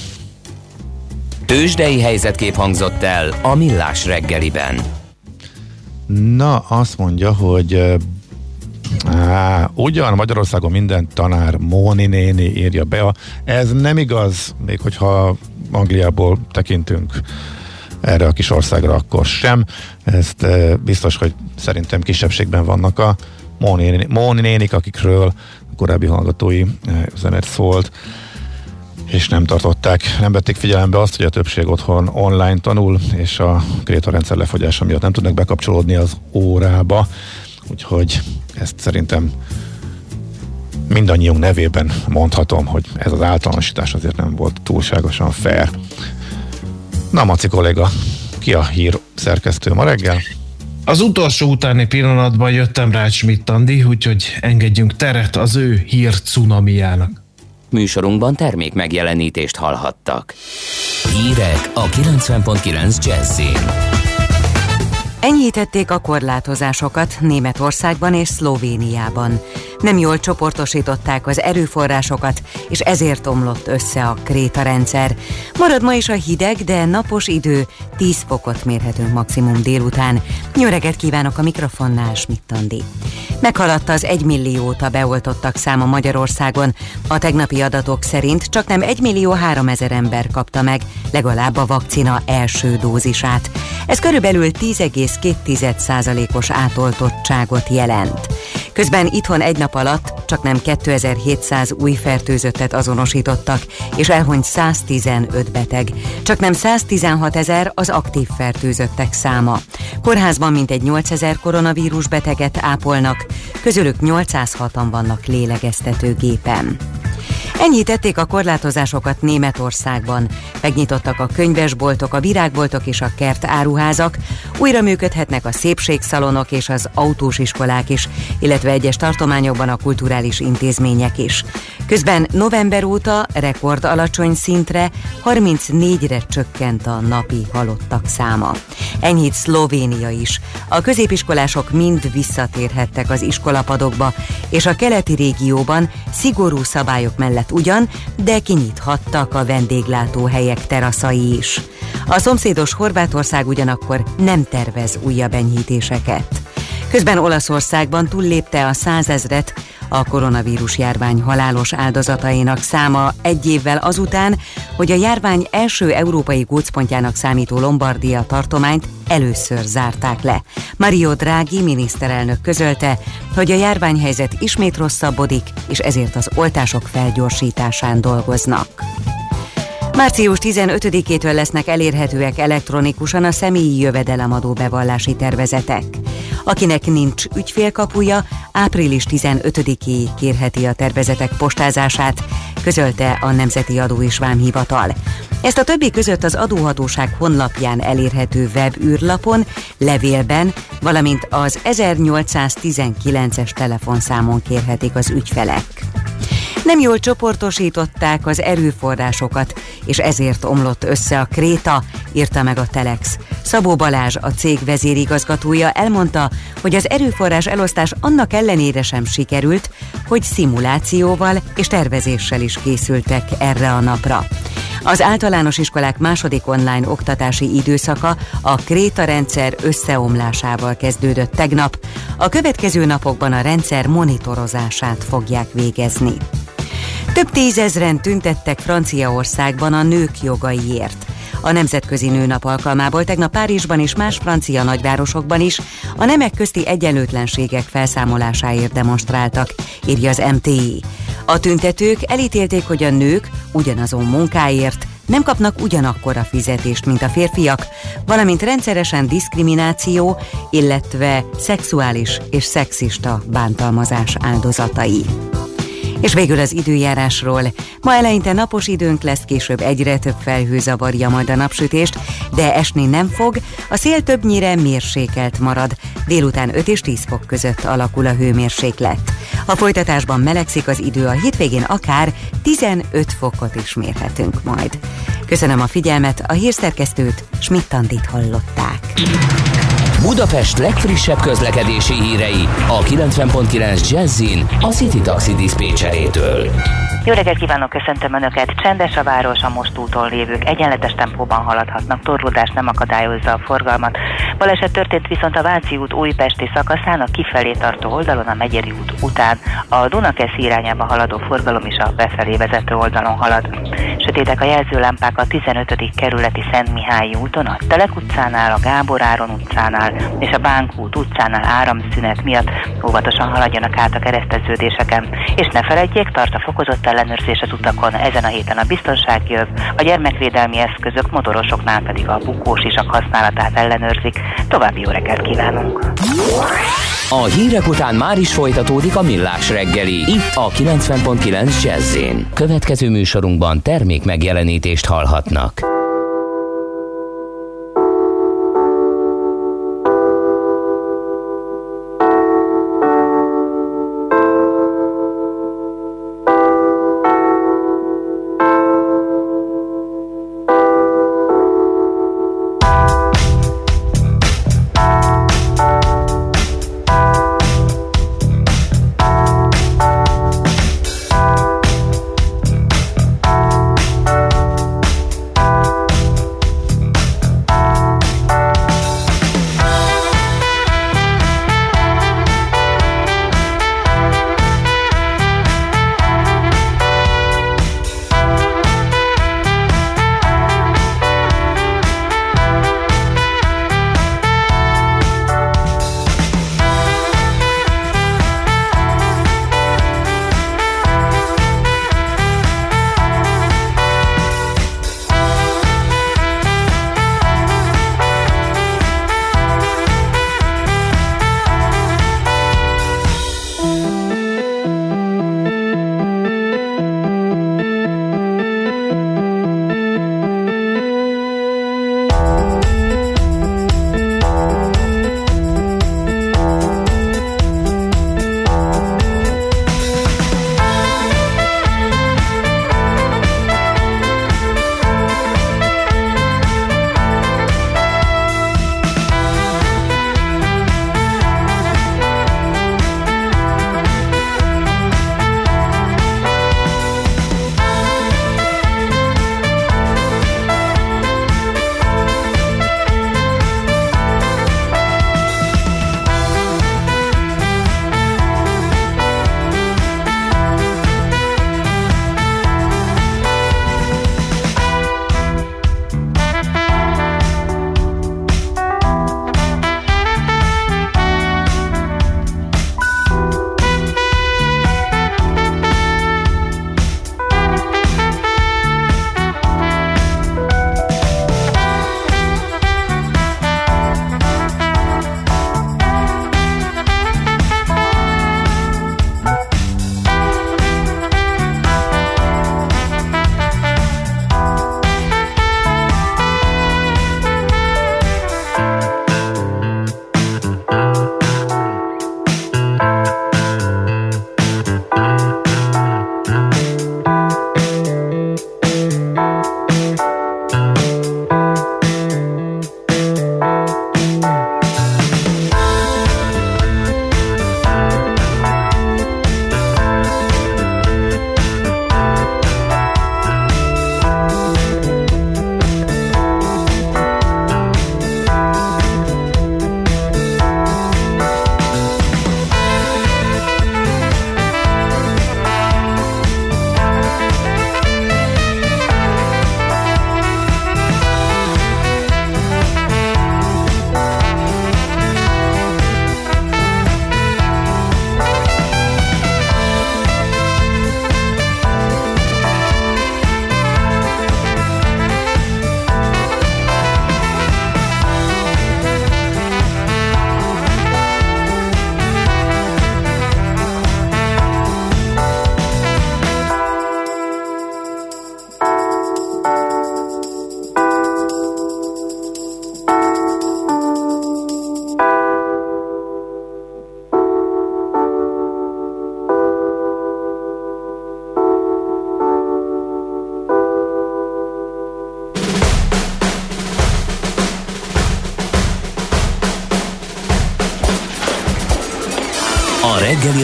Tőzsdei helyzetkép hangzott el a Millás reggeliben. Na, azt mondja, hogy Á, ugyan Magyarországon minden tanár Móni néni írja be. Ez nem igaz, még hogyha Angliából tekintünk erre a kis országra, akkor sem. Ezt e, biztos, hogy szerintem kisebbségben vannak a Móni, Móni nénik, akikről korábbi hallgatói üzenet szólt és nem tartották, nem vették figyelembe azt, hogy a többség otthon online tanul, és a krétarendszer lefogyása miatt nem tudnak bekapcsolódni az órába, úgyhogy ezt szerintem mindannyiunk nevében mondhatom, hogy ez az általánosítás azért nem volt túlságosan fair. Na, Maci kolléga, ki a hír szerkesztő ma reggel? Az utolsó utáni pillanatban jöttem rá Schmidt Andi, úgyhogy engedjünk teret az ő hír cunamiának. Műsorunkban termék megjelenítést hallhattak. Hírek a 90.9 Jazzin. Enyhítették a korlátozásokat Németországban és Szlovéniában nem jól csoportosították az erőforrásokat, és ezért omlott össze a kréta rendszer. Marad ma is a hideg, de napos idő, 10 fokot mérhetünk maximum délután. Nyöreget kívánok a mikrofonnál, Smittandi. Meghaladta az 1 millióta beoltottak száma Magyarországon. A tegnapi adatok szerint csak nem 1 millió 3 ezer ember kapta meg legalább a vakcina első dózisát. Ez körülbelül 10,2%-os átoltottságot jelent. Közben itthon egy nap alatt csak nem 2700 új fertőzöttet azonosítottak, és elhunyt 115 beteg. Csak nem 116 ezer az aktív fertőzöttek száma. Kórházban mintegy 8000 koronavírus beteget ápolnak, közülük 806-an vannak lélegeztetőgépen. Enyhítették a korlátozásokat Németországban. Megnyitottak a könyvesboltok, a virágboltok és a kert áruházak, újra működhetnek a szépségszalonok és az autós iskolák is, illetve egyes tartományokban a kulturális intézmények is. Közben november óta rekord alacsony szintre 34-re csökkent a napi halottak száma. Enyhít Szlovénia is. A középiskolások mind visszatérhettek az iskolapadokba, és a keleti régióban szigorú szabályok mellett ugyan, de kinyithattak a vendéglátóhelyek teraszai is. A szomszédos Horvátország ugyanakkor nem tervez újabb enyhítéseket. Közben Olaszországban túllépte a százezret a koronavírus járvány halálos áldozatainak száma egy évvel azután, hogy a járvány első európai gócpontjának számító Lombardia tartományt először zárták le. Mario Draghi miniszterelnök közölte, hogy a járványhelyzet ismét rosszabbodik, és ezért az oltások felgyorsításán dolgoznak. Március 15-től lesznek elérhetőek elektronikusan a személyi jövedelemadó bevallási tervezetek. Akinek nincs ügyfélkapuja, április 15-éig kérheti a tervezetek postázását, közölte a Nemzeti Adó és Vámhivatal. Ezt a többi között az adóhatóság honlapján elérhető webűrlapon, levélben, valamint az 1819-es telefonszámon kérhetik az ügyfelek. Nem jól csoportosították az erőforrásokat, és ezért omlott össze a kréta, írta meg a Telex. Szabó Balázs, a cég vezérigazgatója elmondta, hogy az erőforrás elosztás annak ellenére sem sikerült, hogy szimulációval és tervezéssel is készültek erre a napra. Az általános iskolák második online oktatási időszaka a Kréta rendszer összeomlásával kezdődött tegnap. A következő napokban a rendszer monitorozását fogják végezni. Több tízezren tüntettek Franciaországban a nők jogaiért. A Nemzetközi Nőnap alkalmából tegnap Párizsban és más francia nagyvárosokban is a nemek közti egyenlőtlenségek felszámolásáért demonstráltak, írja az MTI. A tüntetők elítélték, hogy a nők ugyanazon munkáért nem kapnak ugyanakkora fizetést, mint a férfiak, valamint rendszeresen diszkrimináció, illetve szexuális és szexista bántalmazás áldozatai. És végül az időjárásról. Ma eleinte napos időnk lesz, később egyre több felhő zavarja majd a napsütést, de esni nem fog, a szél többnyire mérsékelt marad. Délután 5 és 10 fok között alakul a hőmérséklet. A folytatásban melegszik az idő, a hétvégén akár 15 fokot is mérhetünk majd. Köszönöm a figyelmet, a hírszerkesztőt Schmidt-Tandit hallották. Budapest legfrissebb közlekedési hírei a 90.9 Jazzin a City Taxi Dispécsejétől. Jó reggelt kívánok, köszöntöm Önöket! Csendes a város, a most úton lévők egyenletes tempóban haladhatnak, torlódás nem akadályozza a forgalmat. Baleset történt viszont a Váci út újpesti szakaszán, a kifelé tartó oldalon, a Megyeri út után. A Dunakesz irányába haladó forgalom is a befelé vezető oldalon halad. Sötétek a jelzőlámpák a 15. kerületi Szent Mihály úton, a Telek utcánál, a Gábor Áron utcánál és a Bánkút utcánál áramszünet miatt óvatosan haladjanak át a kereszteződéseken. És ne felejtjék, tart a fokozott ellenőrzés az utakon, ezen a héten a biztonsági öv, a gyermekvédelmi eszközök, motorosoknál pedig a bukós isak használatát ellenőrzik. További jó reggelt kívánunk! A hírek után már is folytatódik a millás reggeli, itt a 90.9 jazz Következő műsorunkban termék megjelenítést hallhatnak.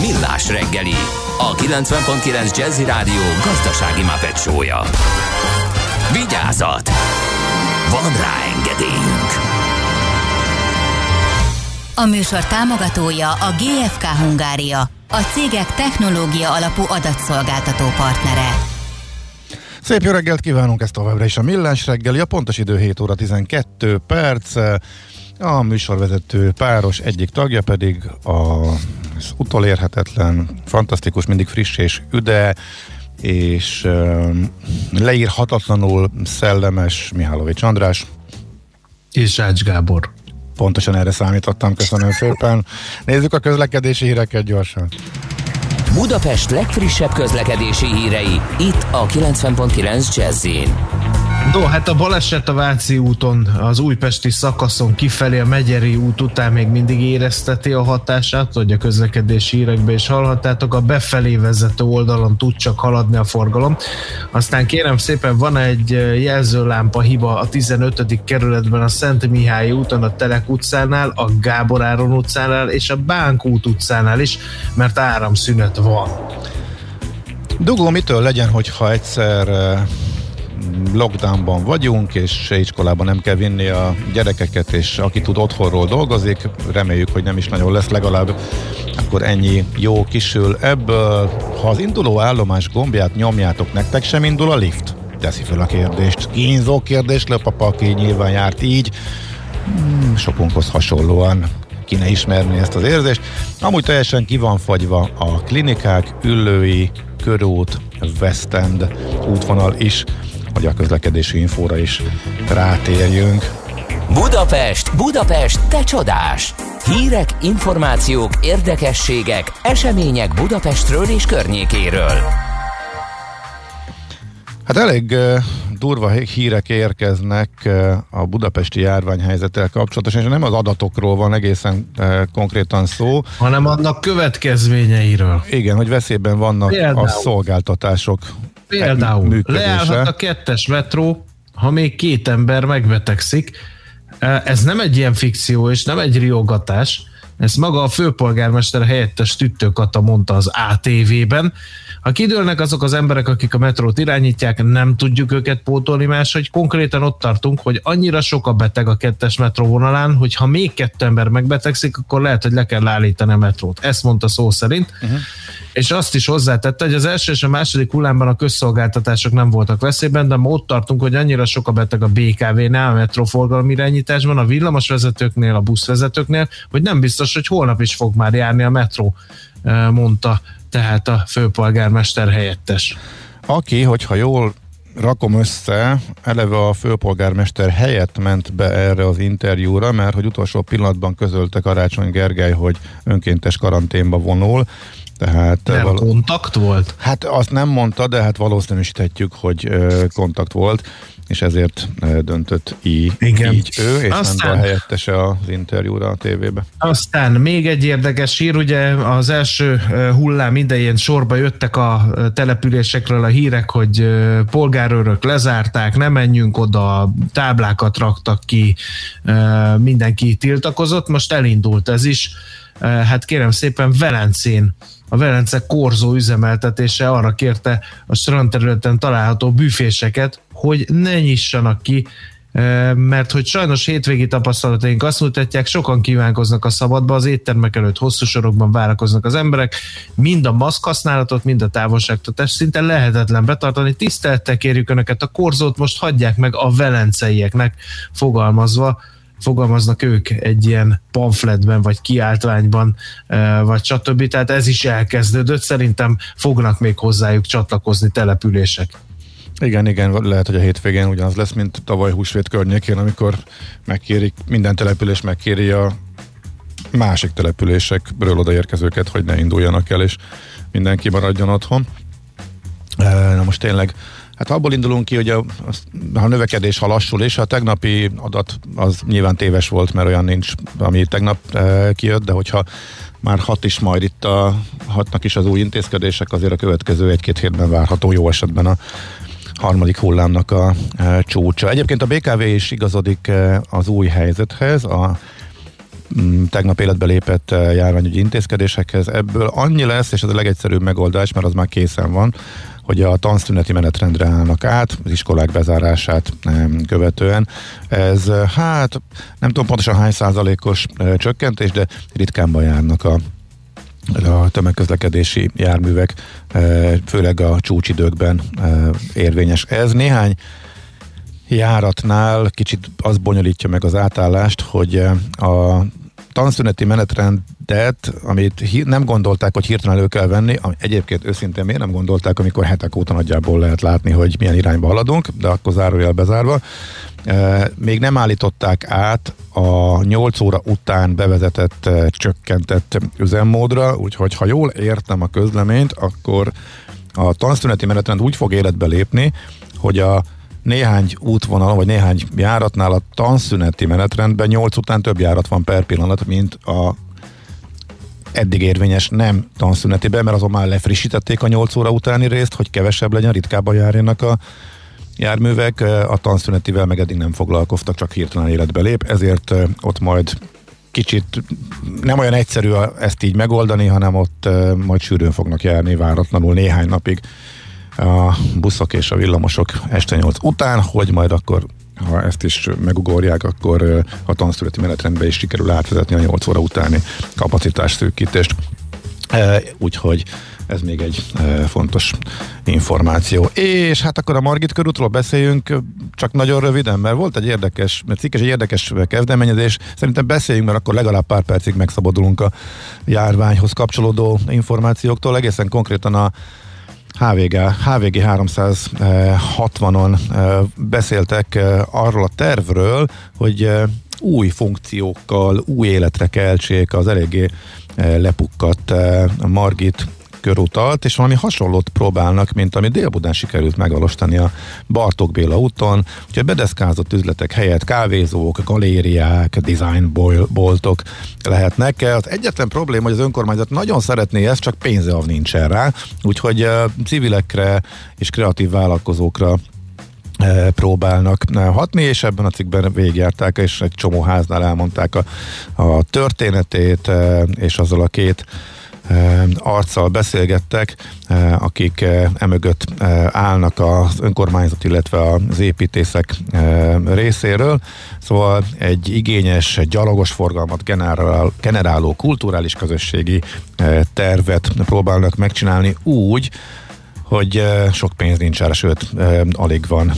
Millás reggeli, a 90.9 Jazzy Rádió gazdasági mapetsója. Vigyázat! Van rá engedélyünk! A műsor támogatója a GFK Hungária, a cégek technológia alapú adatszolgáltató partnere. Szép jó reggelt kívánunk, ezt továbbra is a Millás reggeli, a pontos idő 7 óra 12 perc, a műsorvezető páros egyik tagja pedig az utolérhetetlen, fantasztikus, mindig friss és üde, és leírhatatlanul szellemes Mihálovics András. És Ács Gábor. Pontosan erre számítottam, köszönöm szépen. Nézzük a közlekedési híreket gyorsan. Budapest legfrissebb közlekedési hírei, itt a 90.9 jazz No, hát a baleset a Váci úton, az újpesti szakaszon kifelé a Megyeri út után még mindig érezteti a hatását, hogy a közlekedési hírekben is hallhattátok, a befelé vezető oldalon tud csak haladni a forgalom. Aztán kérem szépen, van egy jelzőlámpa hiba a 15. kerületben a Szent Mihály úton, a Telek utcánál, a Gábor Áron utcánál és a Bánkút utcánál is, mert áramszünet van. Dugó mitől legyen, hogyha egyszer lockdownban vagyunk, és iskolában nem kell vinni a gyerekeket, és aki tud otthonról dolgozik, reméljük, hogy nem is nagyon lesz, legalább akkor ennyi jó kisül ebből. Ha az induló állomás gombját nyomjátok, nektek sem indul a lift? Teszi fel a kérdést. Kínzó kérdés, papa, aki nyilván járt így. Hmm, sokunkhoz hasonlóan kéne ismerni ezt az érzést. Amúgy teljesen ki van fagyva a klinikák, üllői, körút, West End útvonal is hogy a közlekedési infóra is rátérjünk. Budapest, Budapest, te csodás! Hírek, információk, érdekességek, események Budapestről és környékéről. Hát elég durva hírek érkeznek a budapesti járványhelyzettel kapcsolatosan, és nem az adatokról van egészen konkrétan szó. Hanem annak következményeiről. Igen, hogy veszélyben vannak Például. a szolgáltatások Például leállhat a kettes metró, ha még két ember megbetegszik. Ez nem egy ilyen fikció, és nem egy riogatás. Ezt maga a főpolgármester helyettes Tüttőkata mondta az ATV-ben. Ha kidőlnek azok az emberek, akik a metrót irányítják, nem tudjuk őket pótolni máshogy. Konkrétan ott tartunk, hogy annyira sok a beteg a kettes metróvonalán, hogy ha még kettő ember megbetegszik, akkor lehet, hogy le kell állítani a metrót. Ezt mondta szó szerint. Uh-huh. És azt is hozzátette, hogy az első és a második hullámban a közszolgáltatások nem voltak veszélyben, de ma ott tartunk, hogy annyira sok a beteg a BKV-nál, a metróforgalom irányításban, a villamosvezetőknél, a buszvezetőknél, hogy nem biztos, hogy holnap is fog már járni a metró, mondta tehát a főpolgármester helyettes. Aki, hogyha jól rakom össze, eleve a főpolgármester helyett ment be erre az interjúra, mert hogy utolsó pillanatban közölte Karácsony Gergely, hogy önkéntes karanténba vonul. Tehát nem val- kontakt volt? Hát azt nem mondta, de hát valószínűsíthetjük, hogy ö, kontakt volt és ezért döntött így, Igen. így ő, és Aztán, ment a helyettese az interjúra a tévébe. Aztán még egy érdekes hír, ugye az első hullám idején sorba jöttek a településekről a hírek, hogy polgárőrök lezárták, ne menjünk oda, táblákat raktak ki, mindenki tiltakozott, most elindult ez is. Hát kérem szépen Velencén. A Velence korzó üzemeltetése arra kérte a strandterületen található büféseket, hogy ne nyissanak ki, mert hogy sajnos hétvégi tapasztalataink azt mutatják, sokan kívánkoznak a szabadba, az éttermek előtt hosszú sorokban várakoznak az emberek, mind a maszk használatot, mind a távolságtartást szinte lehetetlen betartani. Tisztelettel kérjük Önöket, a korzót most hagyják meg a velenceieknek fogalmazva, fogalmaznak ők egy ilyen pamfletben, vagy kiáltványban, vagy stb. Tehát ez is elkezdődött, szerintem fognak még hozzájuk csatlakozni települések. Igen, igen, lehet, hogy a hétvégén ugyanaz lesz, mint tavaly húsvét környékén, amikor megkérik, minden település megkéri a másik településekről odaérkezőket, hogy ne induljanak el, és mindenki maradjon otthon. Na most tényleg Hát abból indulunk ki, hogy a, a növekedés ha lassul, és a tegnapi adat az nyilván téves volt, mert olyan nincs, ami tegnap e, kijött, de hogyha már hat is majd itt a, hatnak is az új intézkedések, azért a következő egy-két hétben várható jó esetben a harmadik hullámnak a e, csúcsa. Egyébként a BKV is igazodik e, az új helyzethez, a mm, tegnap életbe lépett járványügyi intézkedésekhez. Ebből annyi lesz, és ez a legegyszerűbb megoldás, mert az már készen van, hogy a tanszüneti menetrendre állnak át, az iskolák bezárását követően. Ez hát nem tudom pontosan hány százalékos csökkentés, de ritkán járnak a a tömegközlekedési járművek, főleg a csúcsidőkben érvényes. Ez néhány járatnál kicsit az bonyolítja meg az átállást, hogy a tanszüneti menetrendet, amit nem gondolták, hogy hirtelen elő kell venni, ami egyébként őszintén miért nem gondolták, amikor hetek óta nagyjából lehet látni, hogy milyen irányba haladunk, de akkor zárójel bezárva. E, még nem állították át a 8 óra után bevezetett, e, csökkentett üzemmódra, úgyhogy ha jól értem a közleményt, akkor a tanszüneti menetrend úgy fog életbe lépni, hogy a néhány útvonal, vagy néhány járatnál a tanszüneti menetrendben 8 után több járat van per pillanat, mint a eddig érvényes nem tanszünetiben, mert azon már lefrissítették a 8 óra utáni részt, hogy kevesebb legyen, ritkábban járjanak a járművek, a tanszünetivel meg eddig nem foglalkoztak, csak hirtelen életbe lép, ezért ott majd kicsit nem olyan egyszerű ezt így megoldani, hanem ott majd sűrűn fognak járni váratlanul néhány napig a buszok és a villamosok este 8 után, hogy majd akkor ha ezt is megugorják, akkor a tanszületi menetrendbe is sikerül átvezetni a 8 óra utáni kapacitás szűkítést. Úgyhogy ez még egy fontos információ. És hát akkor a Margit körútról beszéljünk, csak nagyon röviden, mert volt egy érdekes, mert cikkes egy érdekes kezdeményezés. Szerintem beszéljünk, mert akkor legalább pár percig megszabadulunk a járványhoz kapcsolódó információktól. Egészen konkrétan a HVG, HVG 360-on beszéltek arról a tervről, hogy új funkciókkal, új életre keltsék az eléggé lepukkadt Margit körutalt, és valami hasonlót próbálnak, mint ami Délbudán sikerült megvalósítani a Bartók Béla úton, úgyhogy bedeszkázott üzletek helyett kávézók, galériák, designboltok lehetnek. Az egyetlen probléma, hogy az önkormányzat nagyon szeretné ezt, csak pénze nincsen rá, úgyhogy civilekre és kreatív vállalkozókra próbálnak hatni, és ebben a cikkben végigjárták, és egy csomó háznál elmondták a, a történetét, és azzal a két arccal beszélgettek, akik emögött állnak az önkormányzat, illetve az építészek részéről. Szóval egy igényes, gyalogos forgalmat generál, generáló kulturális közösségi tervet próbálnak megcsinálni úgy, hogy sok pénz nincs rá, sőt, alig van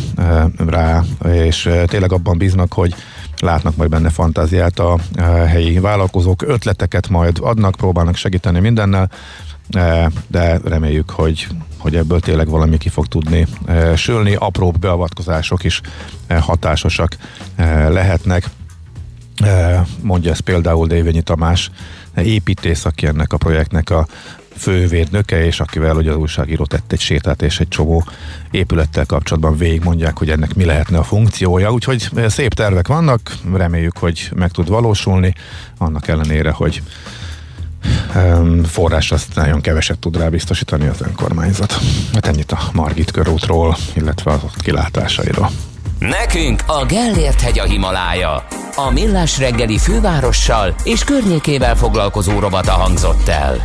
rá, és tényleg abban bíznak, hogy látnak majd benne fantáziát a helyi vállalkozók, ötleteket majd adnak, próbálnak segíteni mindennel, de reméljük, hogy, hogy ebből tényleg valami ki fog tudni sülni, apróbb beavatkozások is hatásosak lehetnek. Mondja ezt például Dévényi Tamás, építész, aki ennek a projektnek a fővédnöke, és akivel ugye az újságíró tett egy sétát, és egy csomó épülettel kapcsolatban végig mondják, hogy ennek mi lehetne a funkciója. Úgyhogy szép tervek vannak, reméljük, hogy meg tud valósulni, annak ellenére, hogy forrás azt nagyon keveset tud rá biztosítani az önkormányzat. Hát ennyit a Margit körútról, illetve az ott kilátásairól. Nekünk a Gellért hegy a Himalája. A Millás reggeli fővárossal és környékével foglalkozó robata hangzott el.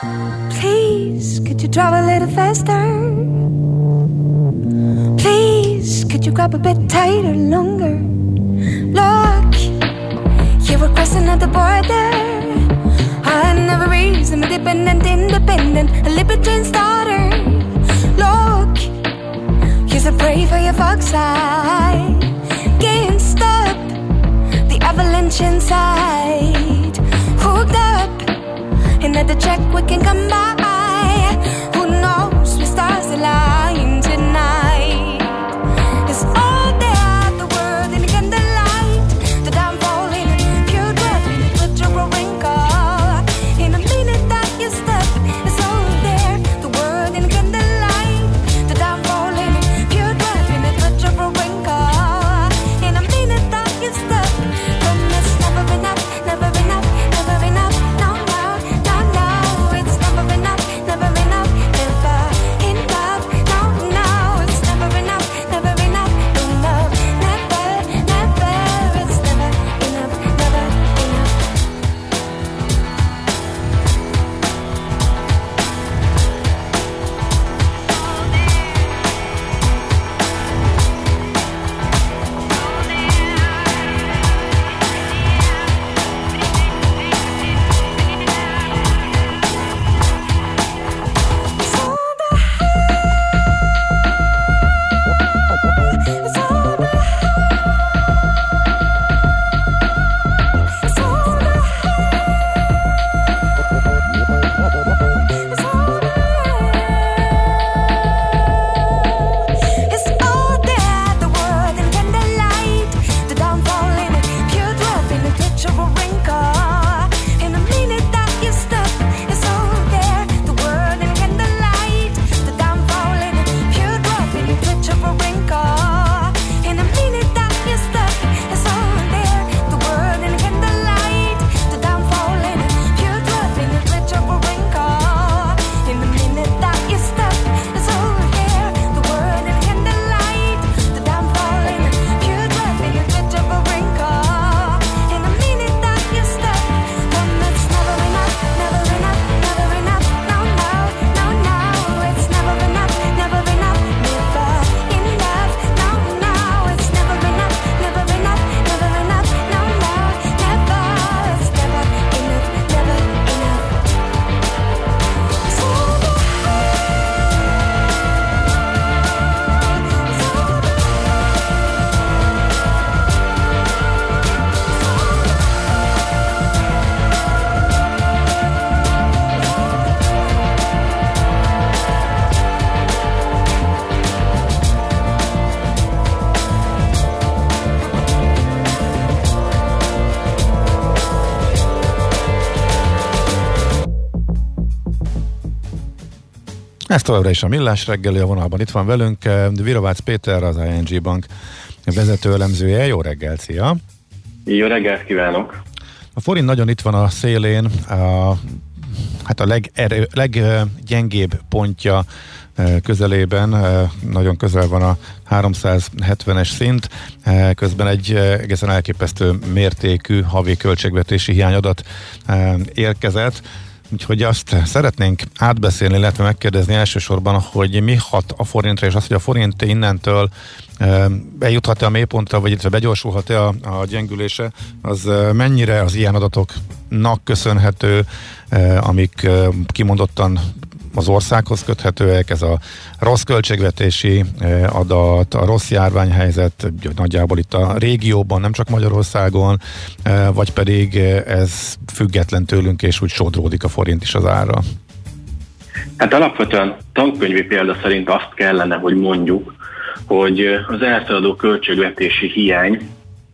Please, could you drive a little faster? Please, could you grab a bit tighter, longer? Look, you were crossing at the border. I never reason, independent, independent, a libertine starter. Look, you're so brave for your fox eye. Can't stop the avalanche inside. Hooked up Another check we can come by. Who knows? The stars align Ez továbbra is a Millás reggeli a vonalban. Itt van velünk Virovácz Péter, az ING Bank vezető elemzője. Jó reggel, szia! Jó reggelt kívánok! A forint nagyon itt van a szélén, a, hát a legerő, leggyengébb pontja közelében, nagyon közel van a 370-es szint, közben egy egészen elképesztő mértékű havi költségvetési hiányadat érkezett. Úgyhogy azt szeretnénk átbeszélni, illetve megkérdezni elsősorban, hogy mi hat a forintra, és azt, hogy a forint innentől bejuthat-e a mélypontra, vagy illetve begyorsulhat-e a, a gyengülése, az mennyire az ilyen adatoknak köszönhető, amik kimondottan az országhoz köthetőek, ez a rossz költségvetési adat, a rossz járványhelyzet, nagyjából itt a régióban, nem csak Magyarországon, vagy pedig ez független tőlünk, és úgy sodródik a forint is az ára? Hát alapvetően tankönyvi példa szerint azt kellene, hogy mondjuk, hogy az elszaladó költségvetési hiány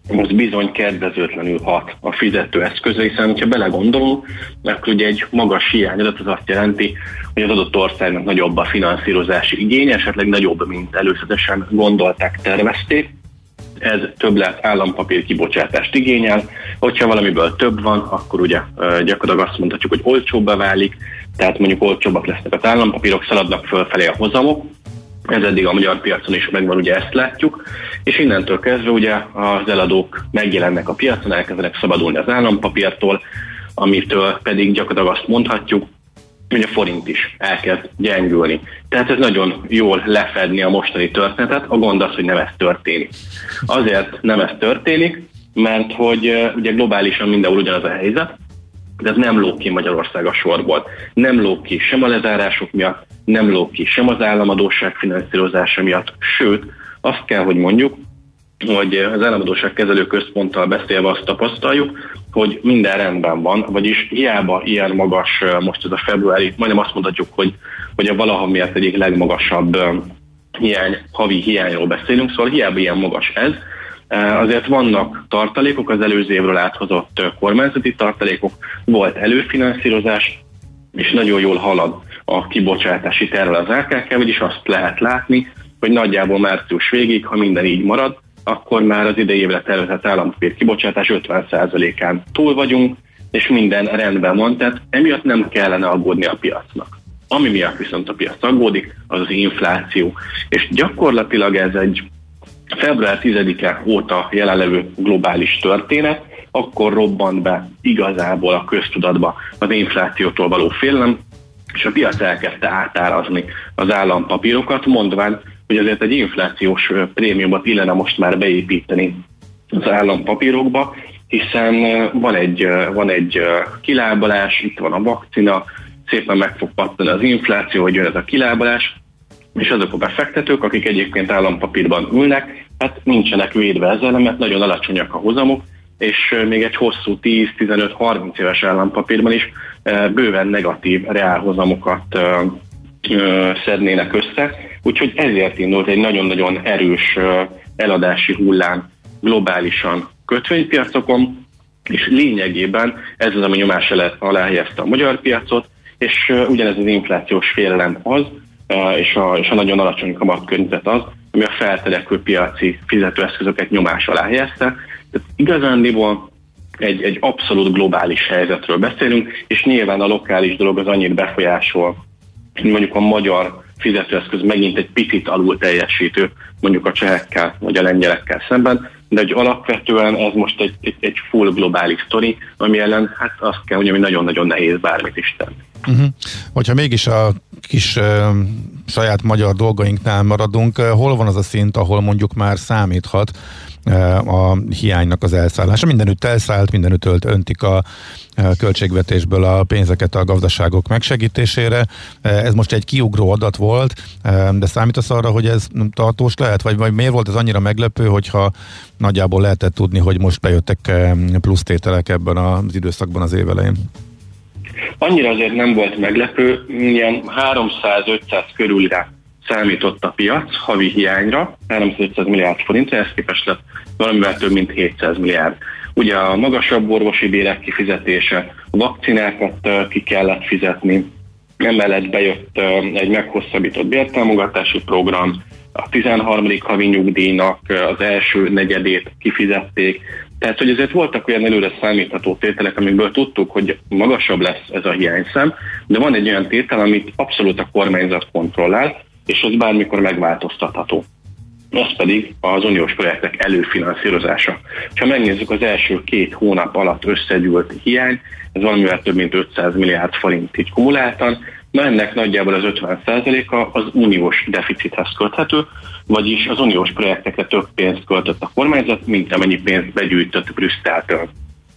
az bizony kedvezőtlenül hat a fizetőeszközre, hiszen ha belegondolunk, akkor ugye egy magas hiányadat az azt jelenti, hogy az adott országnak nagyobb a finanszírozási igény, esetleg nagyobb, mint előzetesen gondolták, tervezték. Ez többlet állampapír kibocsátást igényel. Hogyha valamiből több van, akkor ugye gyakorlatilag azt mondhatjuk, hogy olcsóbbá válik, tehát mondjuk olcsóbbak lesznek az állampapírok, szaladnak fölfelé a hozamok, ez eddig a magyar piacon is megvan, ugye ezt látjuk, és innentől kezdve ugye az eladók megjelennek a piacon, elkezdenek szabadulni az állampapírtól, amitől pedig gyakorlatilag azt mondhatjuk, hogy a forint is elkezd gyengülni. Tehát ez nagyon jól lefedni a mostani történetet, a gond az, hogy nem ez történik. Azért nem ez történik, mert hogy ugye globálisan mindenhol ugyanaz a helyzet, de ez nem lók ki Magyarország a sorból. Nem lók ki sem a lezárások miatt, nem lók ki sem az államadóság finanszírozása miatt, sőt, azt kell, hogy mondjuk, hogy az államadóság kezelő központtal beszélve azt tapasztaljuk, hogy minden rendben van, vagyis hiába ilyen magas, most ez a februári, majdnem azt mondhatjuk, hogy, hogy a valaha miatt egyik legmagasabb hiány, havi hiányról beszélünk, szóval hiába ilyen magas ez, Azért vannak tartalékok, az előző évről áthozott kormányzati tartalékok, volt előfinanszírozás, és nagyon jól halad a kibocsátási terve az LKK, vagyis azt lehet látni, hogy nagyjából március végig, ha minden így marad, akkor már az idei évre tervezett állampapír kibocsátás 50%-án túl vagyunk, és minden rendben van, tehát emiatt nem kellene aggódni a piacnak. Ami miatt viszont a piac aggódik, az az infláció. És gyakorlatilag ez egy február 10-e óta jelenlevő globális történet, akkor robbant be igazából a köztudatba az inflációtól való félelem, és a piac elkezdte átárazni az állampapírokat, mondván, hogy azért egy inflációs prémiumot illene most már beépíteni az állampapírokba, hiszen van egy, van egy kilábalás, itt van a vakcina, szépen meg fog pattani az infláció, hogy jön ez a kilábalás, és azok a befektetők, akik egyébként állampapírban ülnek, hát nincsenek védve ezzel, mert nagyon alacsonyak a hozamok, és még egy hosszú 10-15-30 éves állampapírban is bőven negatív reálhozamokat szednének össze, úgyhogy ezért indult egy nagyon-nagyon erős eladási hullám globálisan kötvénypiacokon, és lényegében ez az, ami nyomás alá helyezte a magyar piacot, és ugyanez az inflációs félelem az, és a, és a nagyon alacsony kamatkörnyezet az, ami a feltelekvő piaci fizetőeszközöket nyomás alá helyezte. Tehát igazándiból egy, egy abszolút globális helyzetről beszélünk, és nyilván a lokális dolog az annyit befolyásol, hogy mondjuk a magyar fizetőeszköz megint egy picit alul teljesítő, mondjuk a csehekkel vagy a lengyelekkel szemben, de hogy alapvetően ez most egy, egy, egy full globális sztori, ami ellen hát azt kell mondjam, hogy nagyon-nagyon nehéz bármit is tenni. Uh-huh. Hogyha mégis a kis uh, saját magyar dolgainknál maradunk, hol van az a szint, ahol mondjuk már számíthat a hiánynak az elszállása. Mindenütt elszállt, mindenütt ölt, öntik a költségvetésből a pénzeket a gazdaságok megsegítésére. Ez most egy kiugró adat volt, de számítasz arra, hogy ez tartós lehet, vagy, vagy miért volt ez annyira meglepő, hogyha nagyjából lehetett tudni, hogy most bejöttek plusztételek ebben az időszakban az évelején? Annyira azért nem volt meglepő, ilyen 300-500 körülre számított a piac havi hiányra, 300 milliárd forintra, ez képest lett valamivel több mint 700 milliárd. Ugye a magasabb orvosi bérek kifizetése, a vakcinákat ki kellett fizetni, Emellett bejött egy meghosszabbított bértámogatási program, a 13. havi nyugdíjnak az első negyedét kifizették, tehát, hogy ezért voltak olyan előre számítható tételek, amikből tudtuk, hogy magasabb lesz ez a hiányszám, de van egy olyan tétel, amit abszolút a kormányzat kontrollál, és az bármikor megváltoztatható. Ez pedig az uniós projektek előfinanszírozása. Ha megnézzük az első két hónap alatt összegyűlt hiány, ez valamivel több mint 500 milliárd forint így kumuláltan, Na ennek nagyjából az 50%-a az uniós deficithez köthető, vagyis az uniós projektekre több pénzt költött a kormányzat, mint amennyi pénzt begyűjtött Brüsszeltől.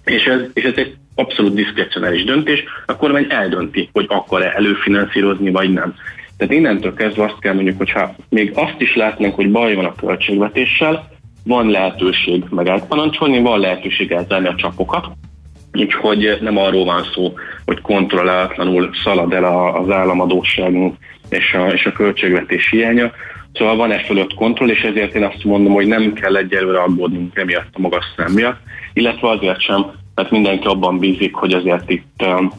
És ez, és ez egy abszolút diszkrecionális döntés, a kormány eldönti, hogy akar-e előfinanszírozni, vagy nem. Tehát innentől kezdve azt kell mondjuk, hogyha még azt is látnánk, hogy baj van a költségvetéssel, van lehetőség megátparancsolni, van lehetőség elzárni a csapokat, úgyhogy nem arról van szó, hogy kontrollálatlanul szalad el az államadóságunk és a, és a költségvetés hiánya. Szóval van e fölött kontroll, és ezért én azt mondom, hogy nem kell egyelőre aggódnunk emiatt a magas szám miatt, illetve azért sem, mert mindenki abban bízik, hogy azért itt um,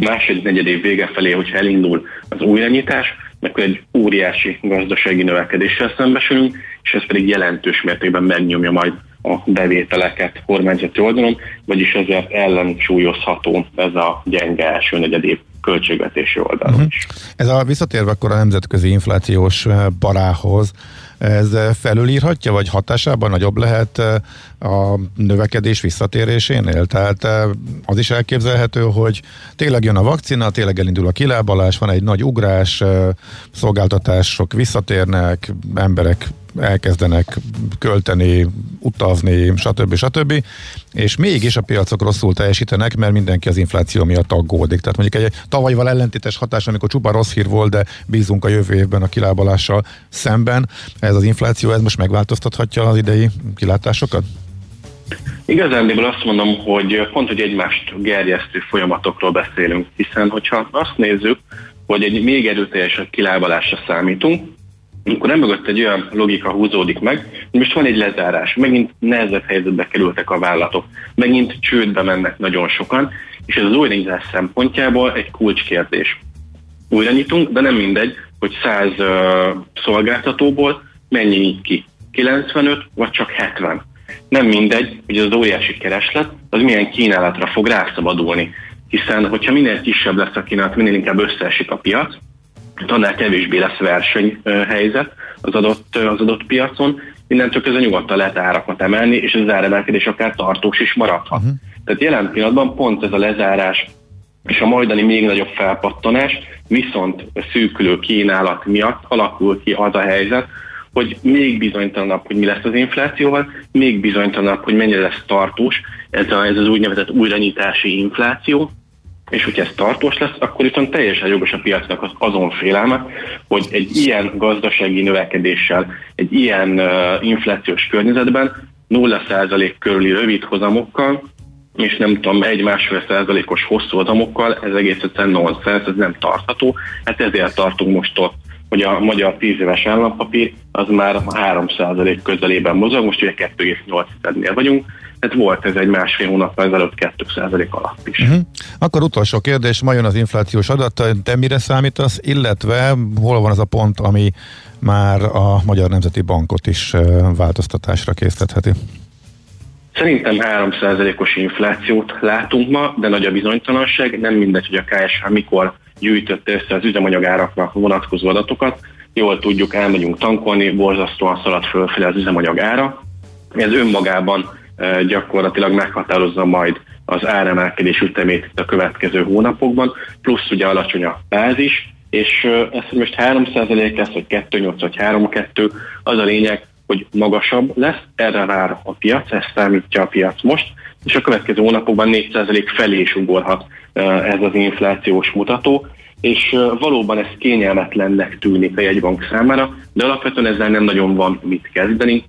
második negyed év vége felé, hogyha elindul az újranyitás, akkor egy óriási gazdasági növekedéssel szembesülünk, és ez pedig jelentős mértékben megnyomja majd a bevételeket kormányzati oldalon, vagyis ezért ellensúlyozható ez a gyenge első negyedév költségvetési oldalon uh-huh. is. Ez a visszatérve akkor a nemzetközi inflációs barához, ez felülírhatja, vagy hatásában nagyobb lehet a növekedés visszatérésénél? Tehát az is elképzelhető, hogy tényleg jön a vakcina, tényleg elindul a kilábalás, van egy nagy ugrás, szolgáltatások visszatérnek, emberek elkezdenek költeni, utazni, stb. stb. És mégis a piacok rosszul teljesítenek, mert mindenki az infláció miatt aggódik. Tehát mondjuk egy tavalyval ellentétes hatás, amikor csupa rossz hír volt, de bízunk a jövő évben a kilábalással szemben. Ez az infláció, ez most megváltoztathatja az idei kilátásokat? Igazándiból azt mondom, hogy pont, hogy egymást gerjesztő folyamatokról beszélünk, hiszen hogyha azt nézzük, hogy egy még erőteljesebb kilábalásra számítunk, nem mögött egy olyan logika húzódik meg, hogy most van egy lezárás, megint nehezebb helyzetbe kerültek a vállalatok, megint csődbe mennek nagyon sokan, és ez az újranyitás szempontjából egy kulcskérdés. Újra nyitunk, de nem mindegy, hogy 100 uh, szolgáltatóból mennyi nyit ki. 95 vagy csak 70. Nem mindegy, hogy az óriási kereslet az milyen kínálatra fog rászabadulni. Hiszen, hogyha minél kisebb lesz a kínálat, minél inkább összeesik a piac, annál kevésbé lesz versenyhelyzet az adott, az adott piacon, innentől ez a nyugodtan lehet árakat emelni, és ez az áremelkedés akár tartós is maradhat. Uh-huh. Tehát jelen pillanatban pont ez a lezárás és a majdani még nagyobb felpattanás, viszont a szűkülő kínálat miatt alakul ki az a helyzet, hogy még bizonytalanabb, hogy mi lesz az inflációval, még bizonytalanabb, hogy mennyire lesz tartós ez, a, ez az úgynevezett újranyitási infláció, és hogyha ez tartós lesz, akkor viszont teljesen jogos a piacnak az azon félelme, hogy egy ilyen gazdasági növekedéssel, egy ilyen uh, inflációs környezetben 0% körüli rövid hozamokkal, és nem tudom, egy-másfél százalékos hosszú hozamokkal, ez egész egyszerűen nonsens, ez nem tartható. Hát ezért tartunk most ott, hogy a magyar 10 éves állampapír az már 3% közelében mozog, most ugye 2,8-nél vagyunk, tehát volt ez egy másfél hónappal ezelőtt 2% alatt is. Uh-huh. Akkor utolsó kérdés, ma jön az inflációs adat, te mire számítasz, illetve hol van az a pont, ami már a Magyar Nemzeti Bankot is változtatásra késztetheti? Szerintem 3%-os inflációt látunk ma, de nagy a bizonytalanság. Nem mindegy, hogy a KSH mikor gyűjtötte össze az üzemanyagárakra vonatkozó adatokat. Jól tudjuk, elmegyünk tankolni, borzasztóan szalad fölfele az üzemanyag ára. Ez önmagában gyakorlatilag meghatározza majd az áremelkedés ütemét a következő hónapokban, plusz ugye alacsony a bázis, és ez, most 3% lesz, vagy 2,8 vagy 3,2, az a lényeg, hogy magasabb lesz, erre vár a piac, ezt számítja a piac most, és a következő hónapokban 4% felé is ugorhat ez az inflációs mutató, és valóban ez kényelmetlennek tűnik a jegybank számára, de alapvetően ezzel nem nagyon van mit kezdeni,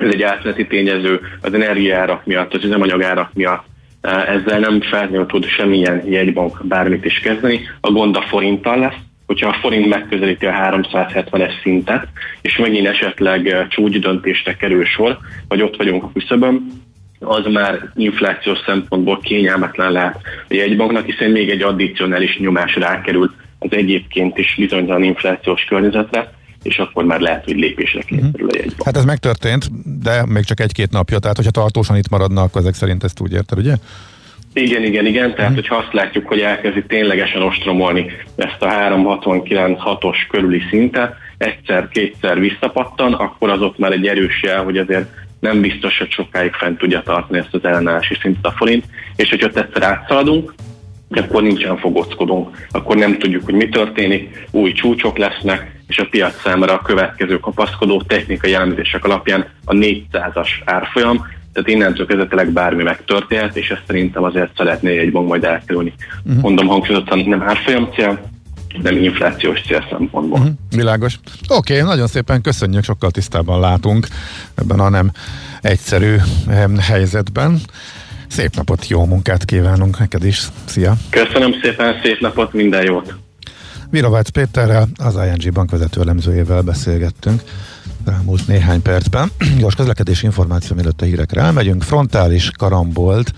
ez egy átmeneti tényező az energiárak miatt, az üzemanyagárak miatt, ezzel nem feltétlenül tud semmilyen jegybank bármit is kezdeni. A gond a forinttal lesz, hogyha a forint megközelíti a 370-es szintet, és megint esetleg csúcs döntésre kerül sor, vagy ott vagyunk a küszöbön, az már inflációs szempontból kényelmetlen lehet a jegybanknak, hiszen még egy addicionális nyomás rákerül az egyébként is bizonytalan inflációs környezetre, és akkor már lehet, hogy lépésre Mhm. kényszerül a jegybank. Hát ez megtörtént, de még csak egy-két napja, tehát hogyha tartósan itt maradna, akkor ezek szerint ezt úgy érted, ugye? Igen, igen, igen, tehát hogyha azt látjuk, hogy elkezdi ténylegesen ostromolni ezt a 369-6-os körüli szintet, egyszer-kétszer visszapattan, akkor az ott már egy erős jel, hogy azért nem biztos, hogy sokáig fent tudja tartani ezt az ellenállási szintet a forint, és hogyha egyszer átszaladunk, akkor nincsen fogockodunk, akkor nem tudjuk, hogy mi történik, új csúcsok lesznek, és a piac számára a következő kapaszkodó technikai elemzések alapján a 400-as árfolyam, tehát innentől kezdetileg bármi megtörténhet, és ezt szerintem azért szeretné egy bank majd elkerülni. Uh-huh. Mondom hangsúlyozottan nem árfolyam cél, nem inflációs cél szempontból. Uh-huh. Világos. Oké, okay, nagyon szépen köszönjük, sokkal tisztában látunk ebben a nem egyszerű helyzetben. Szép napot, jó munkát kívánunk neked is. Szia! Köszönöm szépen, szép napot, minden jót! Virovácz Péterrel, az ING bank vezető elemzőjével beszélgettünk elmúlt néhány percben. Gyors közlekedési információ, mielőtt a hírekre elmegyünk. Frontális karambolt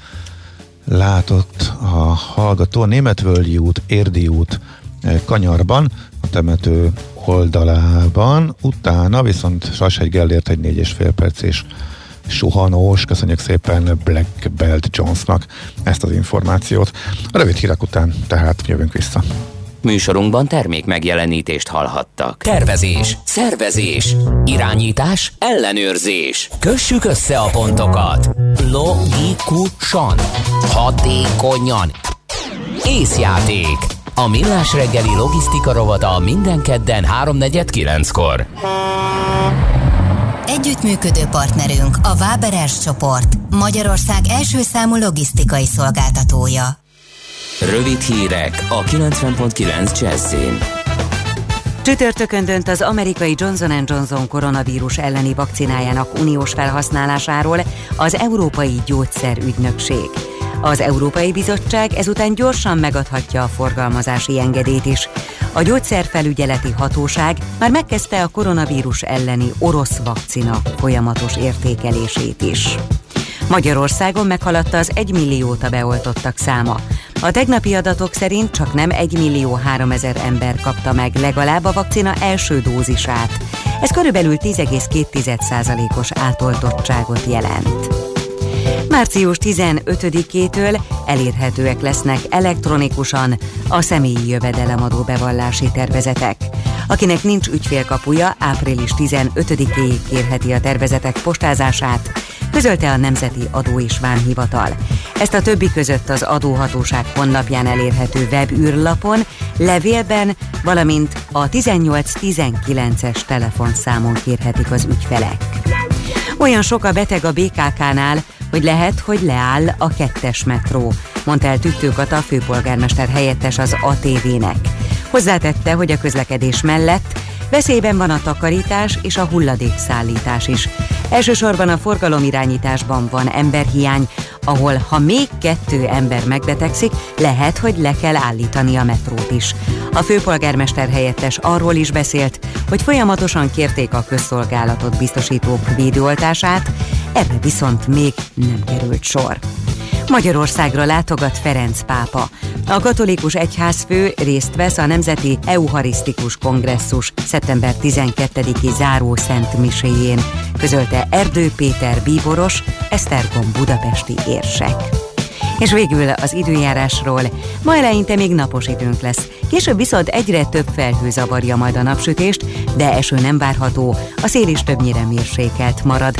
látott a hallgató a Németvölgyi út, Érdi út eh, kanyarban, a temető oldalában, utána viszont Sashegy Gellért egy négy és fél perc és suhanós, köszönjük szépen Black Belt Jonesnak ezt az információt. A rövid hírek után tehát jövünk vissza. Műsorunkban termék megjelenítést hallhattak. Tervezés, szervezés, irányítás, ellenőrzés. Kössük össze a pontokat. Logikusan, hatékonyan. Észjáték. A millás reggeli logisztika rovata minden kedden 3.49-kor. Együttműködő partnerünk a Váberes csoport, Magyarország első számú logisztikai szolgáltatója. Rövid hírek a 90.9 Jazzin. Csütörtökön dönt az amerikai Johnson Johnson koronavírus elleni vakcinájának uniós felhasználásáról az Európai Gyógyszerügynökség. Az Európai Bizottság ezután gyorsan megadhatja a forgalmazási engedélyt is. A gyógyszerfelügyeleti hatóság már megkezdte a koronavírus elleni orosz vakcina folyamatos értékelését is. Magyarországon meghaladta az 1 millióta beoltottak száma. A tegnapi adatok szerint csak nem 1 millió 3 ezer ember kapta meg legalább a vakcina első dózisát. Ez körülbelül 10,2%-os átoltottságot jelent. Március 15-től elérhetőek lesznek elektronikusan a személyi jövedelemadó bevallási tervezetek. Akinek nincs ügyfélkapuja, április 15-éig kérheti a tervezetek postázását, közölte a Nemzeti Adó és Vámhivatal. Ezt a többi között az adóhatóság honlapján elérhető webűrlapon, levélben, valamint a 1819-es telefonszámon kérhetik az ügyfelek. Olyan sok a beteg a BKK-nál, hogy lehet, hogy leáll a kettes metró, mondta el Tüttőkata főpolgármester helyettes az ATV-nek. Hozzátette, hogy a közlekedés mellett veszélyben van a takarítás és a hulladékszállítás is. Elsősorban a forgalomirányításban van emberhiány, ahol ha még kettő ember megbetegszik, lehet, hogy le kell állítani a metrót is. A főpolgármester helyettes arról is beszélt, hogy folyamatosan kérték a közszolgálatot biztosítók védőoltását, erre viszont még nem került sor. Magyarországra látogat Ferenc pápa. A katolikus egyházfő részt vesz a Nemzeti Eucharisztikus Kongresszus szeptember 12-i záró szent miséjén, közölte Erdő Péter bíboros, Esztergom budapesti érsek. És végül az időjárásról. Ma eleinte még napos időnk lesz. Később viszont egyre több felhő zavarja majd a napsütést, de eső nem várható, a szél is többnyire mérsékelt marad.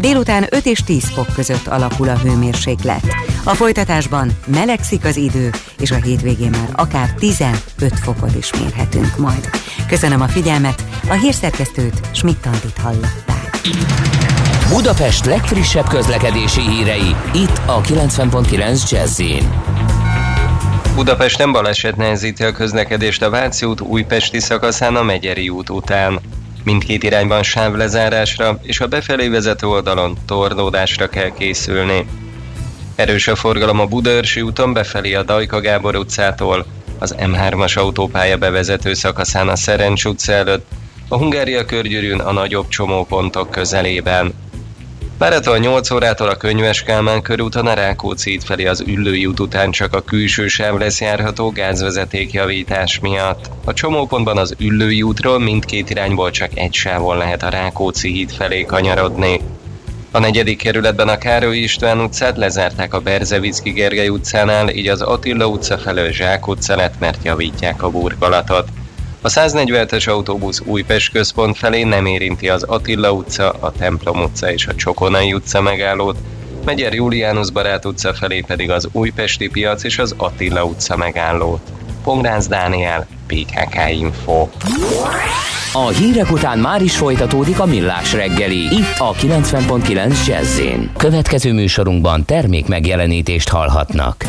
Délután 5 és 10 fok között alakul a hőmérséklet. A folytatásban melegszik az idő, és a hétvégén már akár 15 fokot is mérhetünk majd. Köszönöm a figyelmet, a hírszerkesztőt Schmidt-Tandit hallották. Budapest legfrissebb közlekedési hírei, itt a 90.9 jazz Budapesten baleset nehezíti a közlekedést a Váci út újpesti szakaszán a Megyeri út után. Mindkét irányban sávlezárásra és a befelé vezető oldalon torlódásra kell készülni. Erős a forgalom a Budaörsi úton befelé a Dajka Gábor utcától, az M3-as autópálya bevezető szakaszán a Szerencs utca előtt, a Hungária körgyűrűn a nagyobb csomópontok közelében. Várható a 8 órától a Könyves Kálmán körúton a Rákóczi híd felé az Üllői út után csak a külső sáv lesz járható gázvezeték javítás miatt. A csomópontban az Üllői útról mindkét irányból csak egy sávon lehet a Rákóczi híd felé kanyarodni. A negyedik kerületben a Károly István utcát lezárták a Berzevicki Gergely utcánál, így az Attila utca felől Zsák utca lett, mert javítják a burkolatot. A 147-es autóbusz Újpest központ felé nem érinti az Attila utca, a Templom utca és a Csokonai utca megállót, Megyer Juliánus Barát utca felé pedig az Újpesti piac és az Attila utca megállót. Pongrász Dániel, PKK Info. A hírek után már is folytatódik a millás reggeli, itt a 90.9 jazz Következő műsorunkban termék megjelenítést hallhatnak.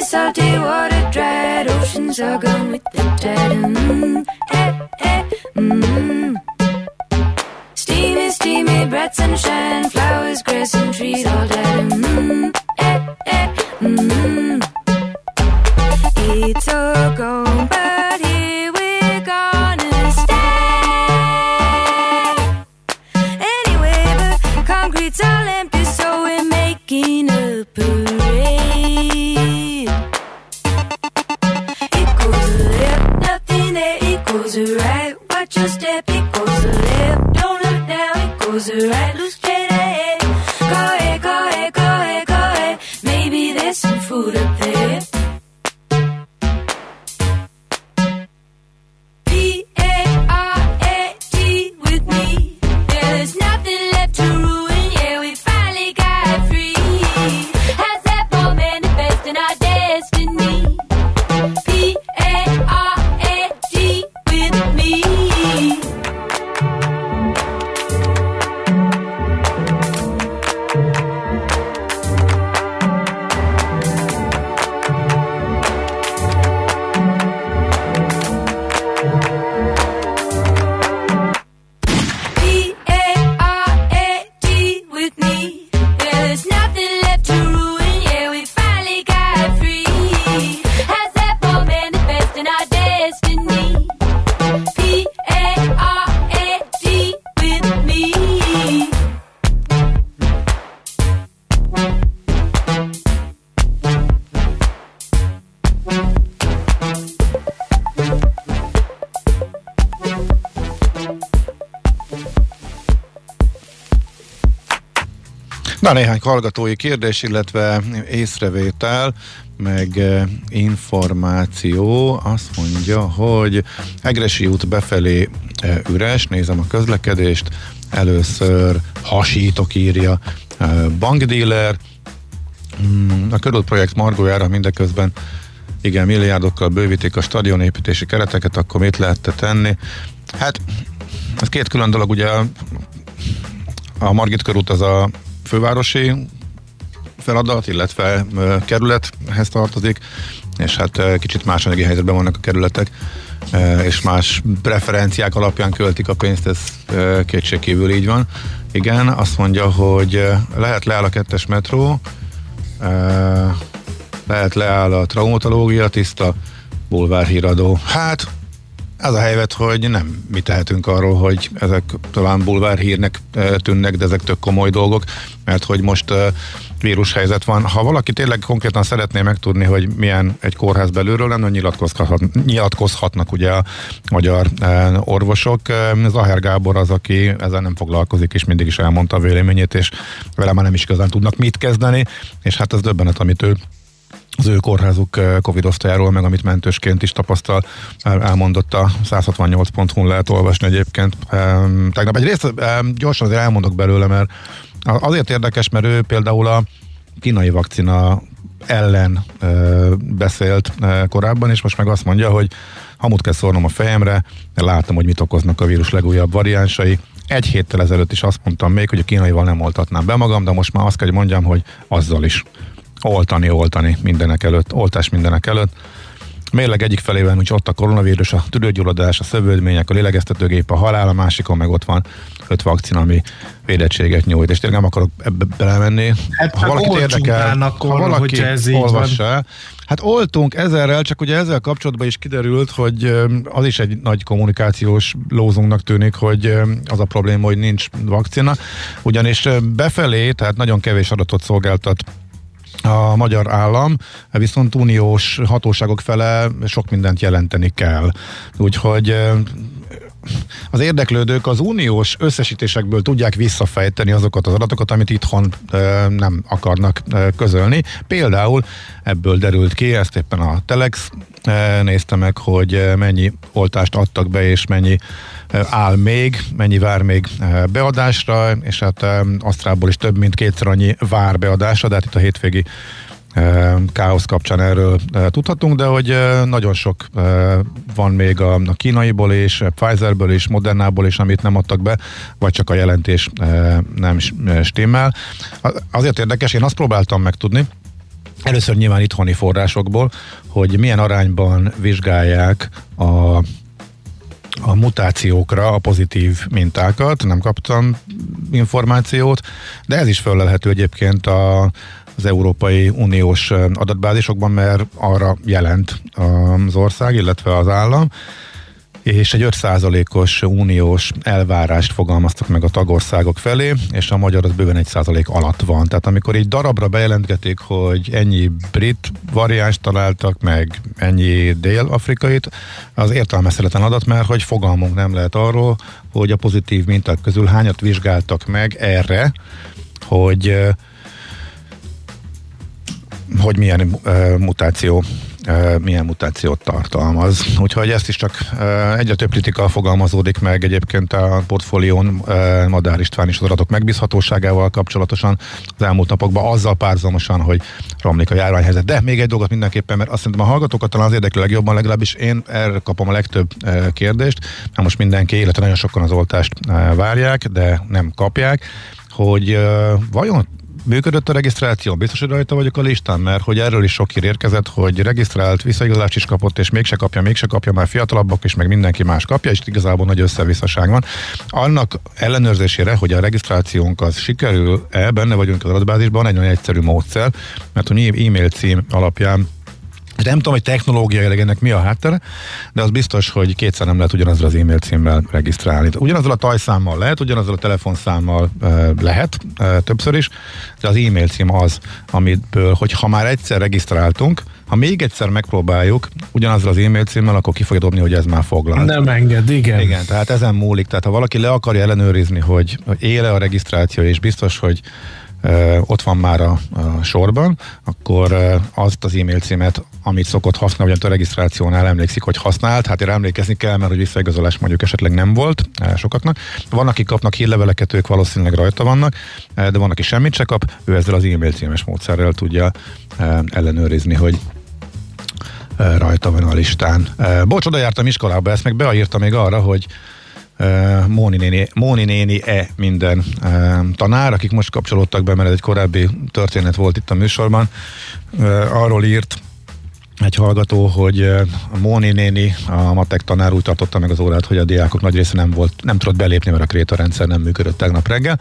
Salty, salty water dried oceans are gone with the tide. Mm, eh, eh. Mm. Steamy, steamy, bright sunshine, flowers, grass, and trees all dead. Mm, hallgatói kérdés, illetve észrevétel, meg eh, információ. Azt mondja, hogy Egresi út befelé eh, üres, nézem a közlekedést, először hasítok, írja eh, bankdíler. Mm, a körülprojekt margójára mindeközben igen, milliárdokkal bővítik a stadionépítési kereteket, akkor mit lehetne tenni? Hát, ez két külön dolog, ugye a Margit körút az a fővárosi feladat, illetve kerülethez tartozik, és hát kicsit más anyagi helyzetben vannak a kerületek. és más preferenciák alapján költik a pénzt, ez kétségkívül így van. Igen, azt mondja, hogy lehet leáll a kettes metró, lehet leáll a traumatológia, tiszta bulvárhíradó. Hát, ez a helyzet, hogy nem mi tehetünk arról, hogy ezek talán bulvárhírnek tűnnek, de ezek tök komoly dolgok, mert hogy most vírushelyzet van. Ha valaki tényleg konkrétan szeretné megtudni, hogy milyen egy kórház belülről lenne, nyilatkozhat, nyilatkozhatnak ugye a magyar orvosok. Zaher Gábor az, aki ezzel nem foglalkozik, és mindig is elmondta a véleményét, és vele már nem is igazán tudnak mit kezdeni, és hát ez döbbenet, amit ő az ő kórházuk Covid osztályáról, meg amit mentősként is tapasztal, elmondott a 168.hu lehet olvasni egyébként. Tegnap egy részt gyorsan azért elmondok belőle, mert azért érdekes, mert ő például a kínai vakcina ellen beszélt korábban, és most meg azt mondja, hogy hamut kell szórnom a fejemre, látom, hogy mit okoznak a vírus legújabb variánsai. Egy héttel ezelőtt is azt mondtam még, hogy a kínaival nem oltatnám be magam, de most már azt kell, hogy mondjam, hogy azzal is oltani, oltani mindenek előtt, oltás mindenek előtt. Mérleg egyik felében hogy ott a koronavírus, a tüdőgyulladás, a szövődmények, a lélegeztetőgép, a halál, a másikon meg ott van öt vakcina, ami védettséget nyújt, és tényleg nem akarok ebbe belemenni. Hát, ha valaki érdekel, akkor, ha valaki ez olvassa, van. Hát oltunk ezerrel, csak ugye ezzel kapcsolatban is kiderült, hogy az is egy nagy kommunikációs lózunknak tűnik, hogy az a probléma, hogy nincs vakcina, ugyanis befelé, tehát nagyon kevés adatot szolgáltat a magyar állam, viszont uniós hatóságok fele sok mindent jelenteni kell. Úgyhogy az érdeklődők az uniós összesítésekből tudják visszafejteni azokat az adatokat, amit itthon nem akarnak közölni. Például ebből derült ki, ezt éppen a Telex nézte meg, hogy mennyi oltást adtak be, és mennyi áll még, mennyi vár még beadásra, és hát Asztrából is több mint kétszer annyi vár beadásra, de hát itt a hétvégi káosz kapcsán erről tudhatunk, de hogy nagyon sok van még a, a kínaiból és Pfizerből és Modernából is, amit nem adtak be, vagy csak a jelentés nem stimmel. Azért érdekes, én azt próbáltam megtudni, először nyilván itthoni forrásokból, hogy milyen arányban vizsgálják a a mutációkra a pozitív mintákat, nem kaptam információt, de ez is föllelhető egyébként a, az Európai Uniós adatbázisokban, mert arra jelent az ország, illetve az állam, és egy 5%-os uniós elvárást fogalmaztak meg a tagországok felé, és a magyar az bőven 1% alatt van. Tehát amikor így darabra bejelentgetik, hogy ennyi brit variáns találtak, meg ennyi dél-afrikait, az értelmezhetetlen adat, mert hogy fogalmunk nem lehet arról, hogy a pozitív minták közül hányat vizsgáltak meg erre, hogy hogy milyen uh, mutáció milyen mutációt tartalmaz. Úgyhogy ezt is csak egyre több kritika fogalmazódik meg egyébként a portfólión Madár István is az adatok megbízhatóságával kapcsolatosan az elmúlt napokban, azzal párzamosan, hogy romlik a járványhelyzet. De még egy dolgot mindenképpen, mert azt szerintem a hallgatókat talán az érdekli legjobban, legalábbis én erre kapom a legtöbb kérdést. Na most mindenki, illetve nagyon sokan az oltást várják, de nem kapják hogy vajon Működött a regisztráció? Biztos, hogy rajta vagyok a listán, mert hogy erről is sok hír érkezett, hogy regisztrált, visszaigazolást is kapott, és mégse kapja, mégse kapja, már fiatalabbak is, meg mindenki más kapja, és igazából nagy összevisszaság van. Annak ellenőrzésére, hogy a regisztrációnk az sikerül-e, benne vagyunk az adatbázisban, egy nagyon egyszerű módszer, mert a e-mail cím alapján nem tudom, hogy technológiailag ennek mi a háttere, de az biztos, hogy kétszer nem lehet ugyanazzal az e-mail címmel regisztrálni. Ugyanazzal a tajszámmal lehet, ugyanazzal a telefonszámmal e, lehet, e, többször is, de az e-mail cím az, amiből, hogy ha már egyszer regisztráltunk, ha még egyszer megpróbáljuk ugyanazzal az e-mail címmel, akkor ki fogja dobni, hogy ez már foglalt. Nem enged, igen. Igen, tehát ezen múlik. Tehát ha valaki le akarja ellenőrizni, hogy éle a regisztráció, és biztos, hogy ott van már a, a sorban, akkor azt az e-mail címet, amit szokott használni, ugyan a regisztrációnál emlékszik, hogy használt, hát emlékezni kell, mert hogy visszaigazolás mondjuk esetleg nem volt sokaknak. Van, akik kapnak hírleveleket, ők valószínűleg rajta vannak, de van, aki semmit se kap, ő ezzel az e-mail címes módszerrel tudja ellenőrizni, hogy rajta van a listán. Bocs, oda jártam iskolába, ezt meg beírta még arra, hogy Móni néni, Móni néni-e minden tanár, akik most kapcsolódtak be, mert egy korábbi történet volt itt a műsorban, arról írt, egy hallgató, hogy a Móni néni, a matek tanár úgy tartotta meg az órát, hogy a diákok nagy része nem volt, nem tudott belépni, mert a kréta rendszer nem működött tegnap reggel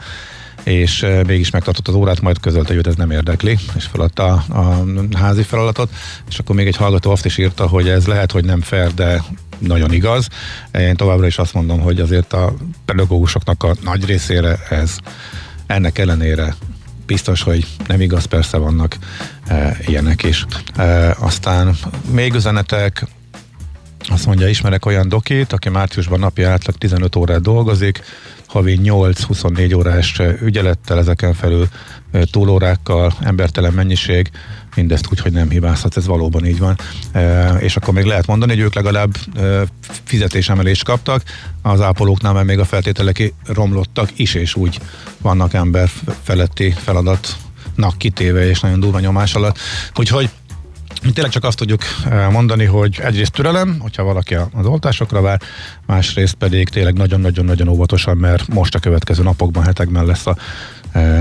és mégis megtartott az órát, majd közölte, hogy ez nem érdekli, és feladta a házi feladatot, és akkor még egy hallgató azt is írta, hogy ez lehet, hogy nem fair, de nagyon igaz. Én továbbra is azt mondom, hogy azért a pedagógusoknak a nagy részére ez ennek ellenére biztos, hogy nem igaz, persze vannak e, ilyenek is. E, aztán még üzenetek, azt mondja, ismerek olyan dokét, aki márciusban napi átlag 15 órát dolgozik, havi 8-24 órás ügyelettel, ezeken felül túlórákkal, embertelen mennyiség, mindezt úgy, hogy nem hibázhat, ez valóban így van. E, és akkor még lehet mondani, hogy ők legalább e, fizetésemelést kaptak, az ápolóknál már még a feltételek romlottak is, és úgy vannak ember feletti feladatnak kitéve, és nagyon durva nyomás alatt. Úgyhogy mi tényleg csak azt tudjuk mondani, hogy egyrészt türelem, hogyha valaki az oltásokra vár, másrészt pedig tényleg nagyon-nagyon-nagyon óvatosan, mert most a következő napokban, hetekben lesz a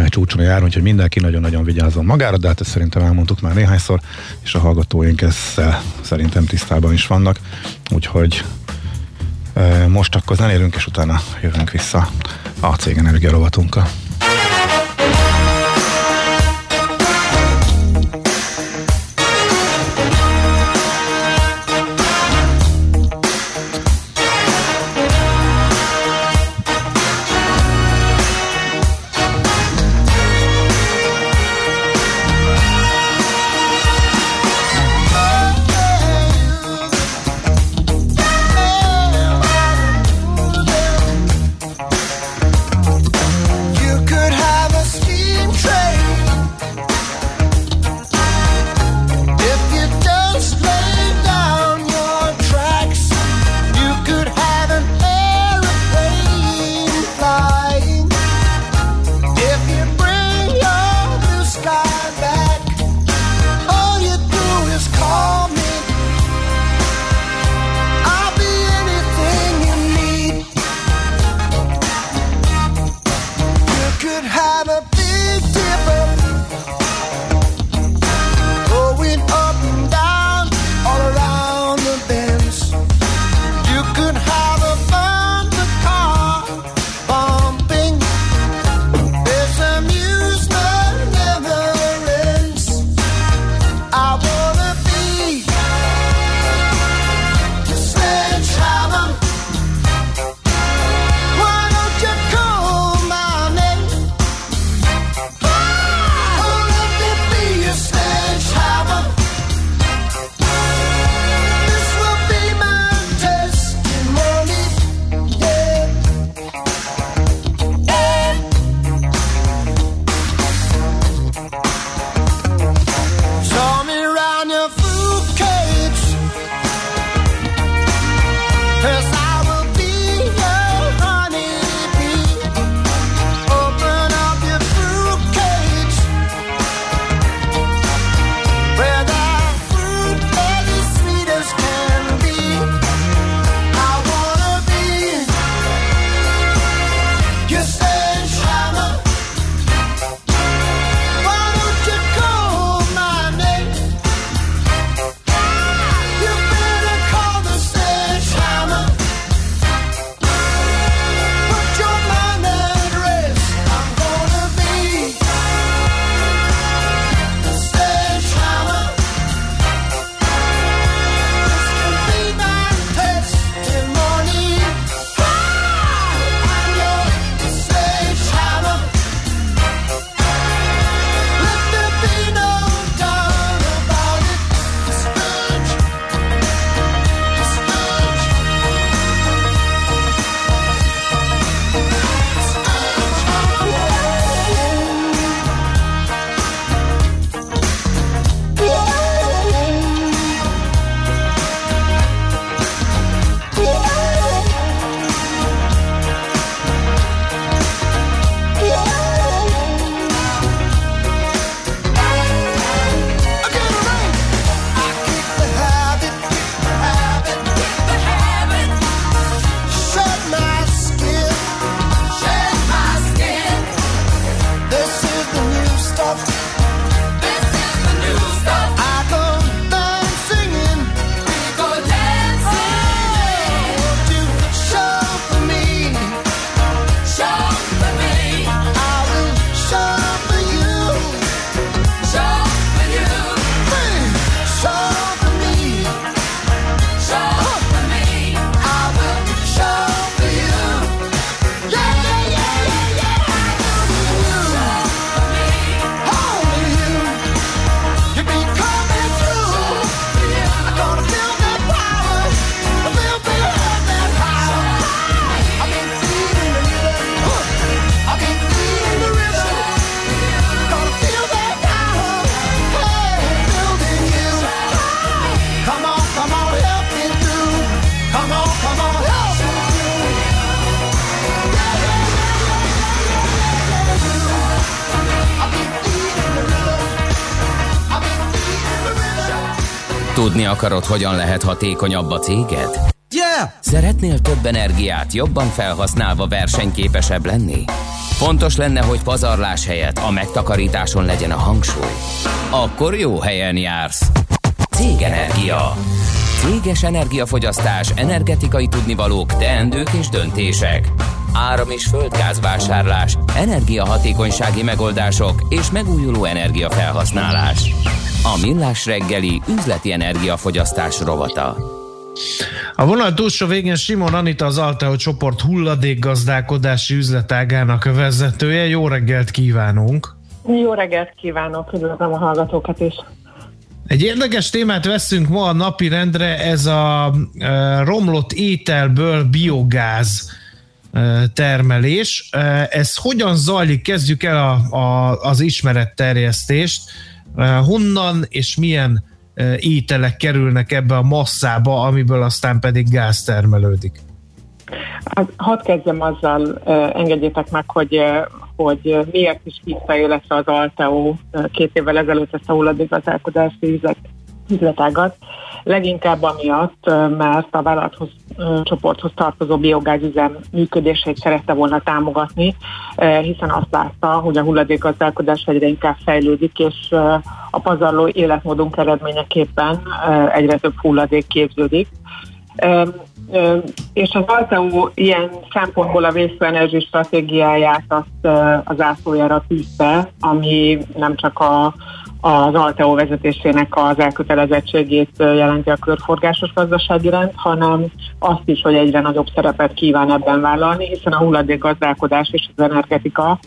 csúcson a járó, úgyhogy mindenki nagyon-nagyon vigyázzon magára, de hát ezt szerintem elmondtuk már néhányszor, és a hallgatóink ezzel szerintem tisztában is vannak, úgyhogy most akkor zenélünk, és utána jövünk vissza a cég energia rovatunkkal. Tudni akarod, hogyan lehet hatékonyabb a céged? Yeah! Szeretnél több energiát jobban felhasználva versenyképesebb lenni? Fontos lenne, hogy pazarlás helyett a megtakarításon legyen a hangsúly. Akkor jó helyen jársz. Cégenergia. Céges energiafogyasztás, energetikai tudnivalók, teendők és döntések. Áram- és földgázvásárlás, energiahatékonysági megoldások és megújuló energiafelhasználás. A Millás reggeli üzleti energiafogyasztás rovata. A vonal túlsó végén Simon Anita az Alteo csoport hulladékgazdálkodási üzletágának vezetője. Jó reggelt kívánunk! Jó reggelt kívánok, üdvözlöm a hallgatókat is! Egy érdekes témát veszünk ma a napi rendre, ez a e, romlott ételből biogáz e, termelés. E, ez hogyan zajlik? Kezdjük el a, a, az ismeretterjesztést. Honnan és milyen ételek kerülnek ebbe a masszába, amiből aztán pedig gáz termelődik? Hát, hadd kezdjem azzal, engedjétek meg, hogy, hogy miért is hívta életre az Alteo két évvel ezelőtt ezt a hulladékgazdálkodási üzlet, üzletágat. Leginkább amiatt, mert a vállalathoz csoporthoz tartozó biogázüzem működését szerette volna támogatni, hiszen azt látta, hogy a hulladékgazdálkodás egyre inkább fejlődik, és a pazarló életmódunk eredményeképpen egyre több hulladék képződik és az Alteo ilyen szempontból a waste stratégiáját azt az ászlójára tűzte, ami nem csak a, az Alteo vezetésének az elkötelezettségét jelenti a körforgásos gazdasági rend, hanem azt is, hogy egyre nagyobb szerepet kíván ebben vállalni, hiszen a hulladékgazdálkodás és az energetika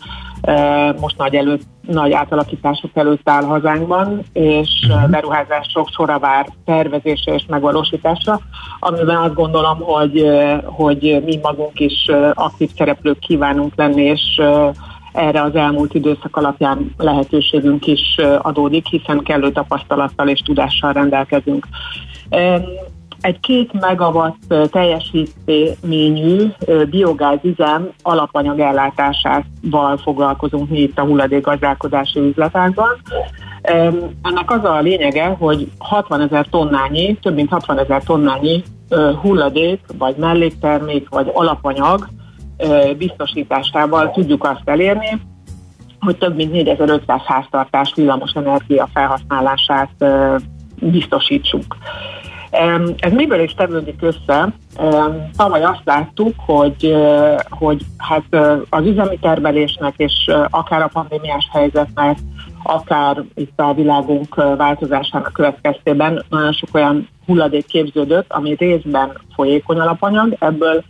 most nagy, előtt, nagy átalakítások előtt áll hazánkban, és uh-huh. beruházások sora vár tervezése és megvalósítása, amiben azt gondolom, hogy, hogy mi magunk is aktív szereplők kívánunk lenni, és erre az elmúlt időszak alapján lehetőségünk is adódik, hiszen kellő tapasztalattal és tudással rendelkezünk. Egy két megawatt teljesítményű biogázüzem alapanyag ellátásával foglalkozunk mi itt a hulladékgazdálkodási üzletágban. Ennek az a lényege, hogy 60 ezer tonnányi, több mint 60 ezer tonnányi hulladék, vagy melléktermék, vagy alapanyag biztosításával tudjuk azt elérni, hogy több mint 4500 háztartás villamos energia felhasználását biztosítsuk. Ez miből is tevődik össze? Tavaly azt láttuk, hogy, hogy hát az üzemi termelésnek és akár a pandémiás helyzetnek, akár itt a világunk változásának következtében nagyon sok olyan hulladék képződött, ami részben folyékony alapanyag, ebből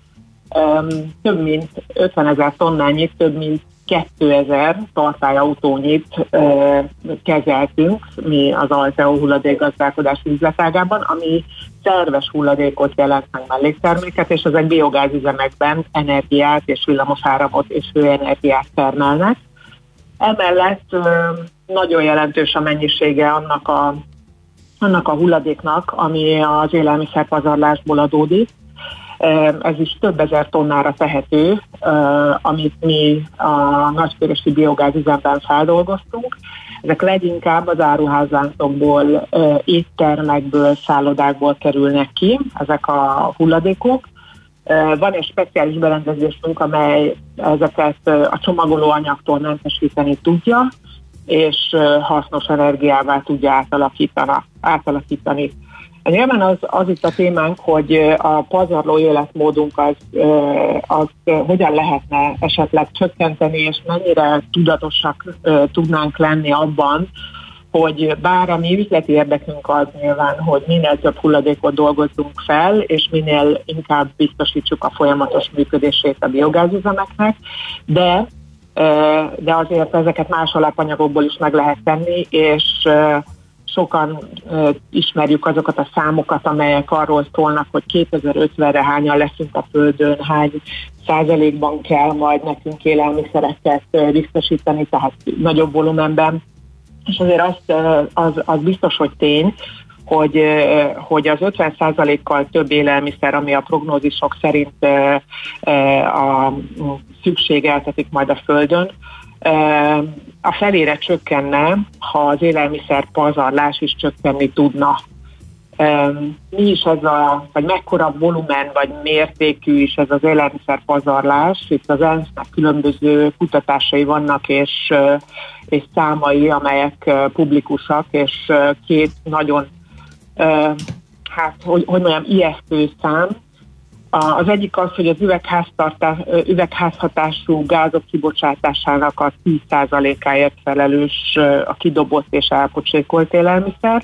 több mint 50 ezer tonnányit, több mint 2000 tartályautónyit ö, kezeltünk mi az Alteo hulladékgazdálkodás üzletágában, ami szerves hulladékot jelent meg mellékterméket, és ezek biogázüzemekben energiát és villamosáramot és hőenergiát termelnek. Emellett ö, nagyon jelentős a mennyisége annak a, annak a hulladéknak, ami az élelmiszerpazarlásból adódik, ez is több ezer tonnára tehető, amit mi a nagykörösi biogázüzemben feldolgoztunk. Ezek leginkább az áruházláncokból, éttermekből, szállodákból kerülnek ki, ezek a hulladékok. Van egy speciális berendezésünk, amely ezeket a csomagolóanyagtól mentesíteni tudja, és hasznos energiává tudja átalakítani. Nyilván az, az itt a témánk, hogy a pazarló életmódunk az, az hogyan lehetne esetleg csökkenteni, és mennyire tudatosak tudnánk lenni abban, hogy bár a mi üzleti érdekünk az nyilván, hogy minél több hulladékot dolgozzunk fel, és minél inkább biztosítsuk a folyamatos működését a biogázüzemeknek, de de azért ezeket más alapanyagokból is meg lehet tenni, és sokan uh, ismerjük azokat a számokat, amelyek arról szólnak, hogy 2050-re hányan leszünk a Földön, hány százalékban kell majd nekünk élelmiszereket uh, biztosítani, tehát nagyobb volumenben. És azért azt, az, az biztos, hogy tény, hogy, hogy az 50%-kal több élelmiszer, ami a prognózisok szerint a szükségeltetik majd a Földön, a felére csökkenne, ha az élelmiszer pazarlás is csökkenni tudna. mi is ez a, vagy mekkora volumen, vagy mértékű is ez az élelmiszerpazarlás. Itt az ENSZ-nek különböző kutatásai vannak, és, és számai, amelyek publikusak, és két nagyon, hát, hogy, hogy mondjam, ijesztő szám. Az egyik az, hogy az üvegházhatású gázok kibocsátásának a 10%-áért felelős a kidobott és elpocsékolt élelmiszer,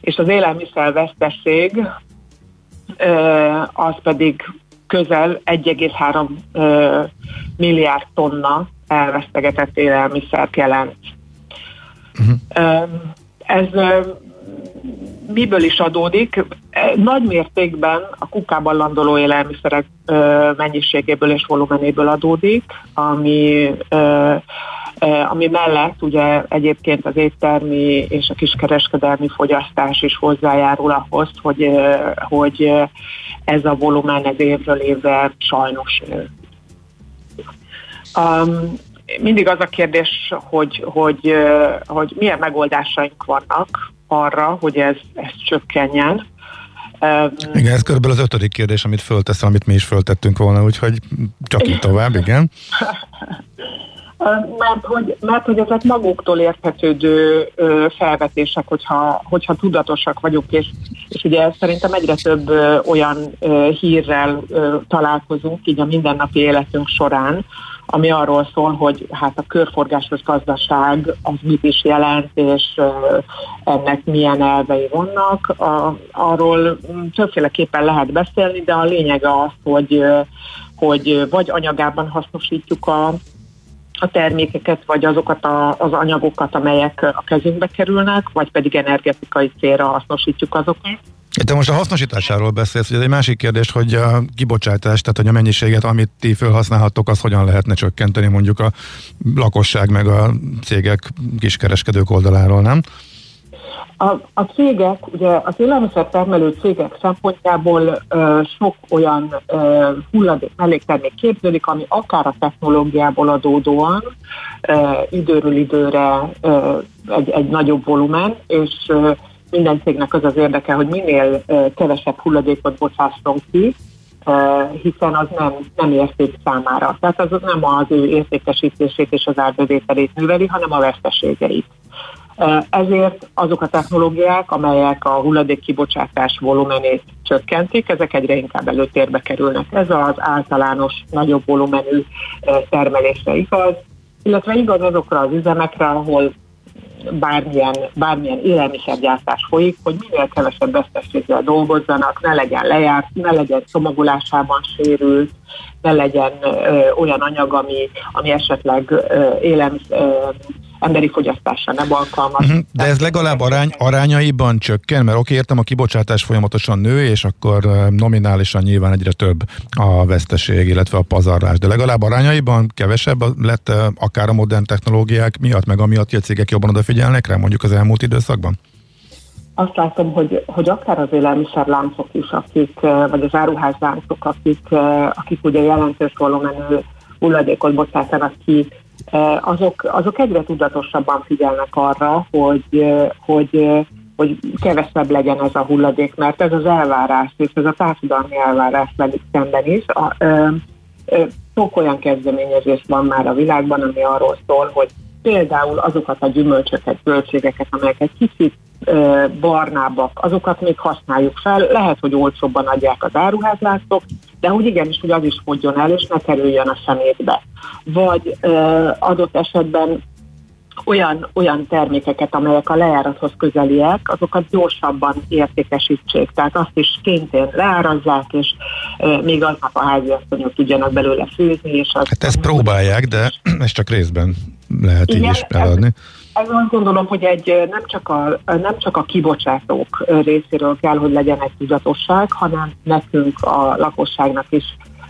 és az élelmiszer veszteség az pedig közel 1,3 milliárd tonna elvesztegetett élelmiszert jelent. Uh-huh. Ez miből is adódik? Nagy mértékben a kukában landoló élelmiszerek mennyiségéből és volumenéből adódik, ami ami mellett ugye egyébként az éttermi és a kiskereskedelmi fogyasztás is hozzájárul ahhoz, hogy, hogy ez a volumen ez évről évre sajnos nő. Um, mindig az a kérdés, hogy, hogy, hogy milyen megoldásaink vannak arra, hogy ez, ez csökkenjen. Igen, ez körülbelül az ötödik kérdés, amit fölteszem, amit mi is föltettünk volna, úgyhogy csak így tovább, igen. mert hogy, mert hogy ezek maguktól érthetődő felvetések, hogyha, hogyha tudatosak vagyunk, és, és ugye szerintem egyre több olyan hírrel találkozunk így a mindennapi életünk során, ami arról szól, hogy hát a körforgásos gazdaság az mit is jelent, és ennek milyen elvei vannak. Arról többféleképpen lehet beszélni, de a lényege az, hogy, hogy vagy anyagában hasznosítjuk a, a termékeket, vagy azokat a, az anyagokat, amelyek a kezünkbe kerülnek, vagy pedig energetikai célra hasznosítjuk azokat. Te most a hasznosításáról beszélsz, hogy egy másik kérdés, hogy a kibocsátás, tehát hogy a mennyiséget, amit ti felhasználhattok, az hogyan lehetne csökkenteni mondjuk a lakosság meg a cégek, kiskereskedők oldaláról, nem? A, a cégek, ugye az élelmiszertermelő cégek szempontjából ö, sok olyan ö, hulladék melléktermék képződik, ami akár a technológiából adódóan ö, időről időre ö, egy, egy nagyobb volumen, és ö, minden cégnek az az érdeke, hogy minél ö, kevesebb hulladékot bocsásson ki, hiszen az nem, nem érték számára. Tehát az nem az ő értékesítését és az árbevételét növeli, hanem a veszteségeit. Ezért azok a technológiák, amelyek a hulladék kibocsátás volumenét csökkentik, ezek egyre inkább előtérbe kerülnek. Ez az általános, nagyobb volumenű termelésre igaz, illetve igaz azokra az üzemekre, ahol bármilyen, bármilyen élelmiszergyártás folyik, hogy minél kevesebb veszteséggel dolgozzanak, ne legyen lejárt, ne legyen csomagolásában sérült, ne legyen ö, olyan anyag, ami, ami esetleg ö, élelmiszer, emberi fogyasztásra nem alkalmas. Uh-huh. De ez legalább arány, arányaiban csökken, mert oké, értem, a kibocsátás folyamatosan nő, és akkor nominálisan nyilván egyre több a veszteség, illetve a pazarlás, de legalább arányaiban kevesebb lett akár a modern technológiák miatt, meg amiatt, hogy a cégek jobban odafigyelnek rá mondjuk az elmúlt időszakban? azt látom, hogy, hogy akár az élelmiszerláncok is, akik, vagy az áruházláncok, akik, akik ugye jelentős volumenű hulladékot bocsátanak ki azok, azok egyre tudatosabban figyelnek arra, hogy, hogy, hogy kevesebb legyen ez a hulladék, mert ez az elvárás, és ez a társadalmi elvárás velük szemben is. A, ö, sok olyan kezdeményezés van már a világban, ami arról szól, hogy például azokat a gyümölcsöket, zöldségeket, amelyek kicsit barnábbak, azokat még használjuk fel. Lehet, hogy olcsóbban adják az áruházlászok, de hogy igenis, hogy az is fogjon el, és ne kerüljön a szemétbe. Vagy adott esetben olyan, olyan termékeket, amelyek a lejárathoz közeliek, azokat gyorsabban értékesítsék. Tehát azt is kénytén leárazzák, és e, még aznap a háziasszonyok tudjanak belőle főzni. És azt hát ezt próbálják, de ez csak részben lehet Igen, így is eladni. Ez, ez azt gondolom, hogy egy nem csak, a, nem csak a kibocsátók részéről kell, hogy legyen egy tudatosság, hanem nekünk a lakosságnak is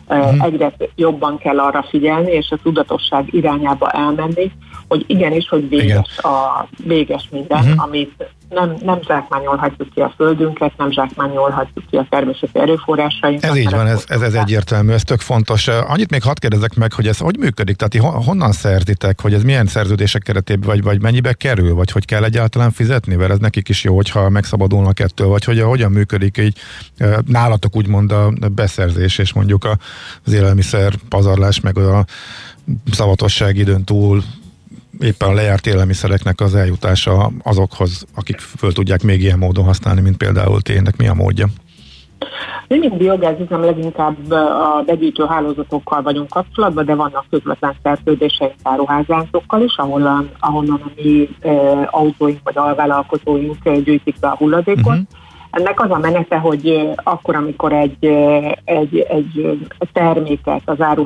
uh-huh. egyre jobban kell arra figyelni, és a tudatosság irányába elmenni, hogy igenis, hogy véges, Igen. a, véges minden, uh-huh. amit nem, nem zsákmányolhatjuk ki a földünket, nem zsákmányolhatjuk ki a természeti erőforrásainkat. Ez így van, ez, ez, ez egyértelmű, ez tök fontos. Annyit még hadd kérdezek meg, hogy ez hogy működik? Tehát honnan szerzitek, hogy ez milyen szerződések keretében, vagy, vagy mennyibe kerül, vagy hogy kell egyáltalán fizetni, mert ez nekik is jó, hogyha megszabadulnak ettől, vagy hogy hogyan működik így nálatok úgymond a beszerzés, és mondjuk az élelmiszer pazarlás, meg a szavatosság időn túl éppen a lejárt élelmiszereknek az eljutása azokhoz, akik föl tudják még ilyen módon használni, mint például tényleg mi a módja? Mi, mint biogázüzem leginkább a begyűjtő hálózatokkal vagyunk kapcsolatban, de vannak közvetlen szerződéseink áruházántokkal is, ahol, ahonnan a mi e, autóink vagy alvállalkozóink gyűjtik be a hulladékot. Uh-huh. Ennek az a menete, hogy akkor, amikor egy, egy, egy terméket az áru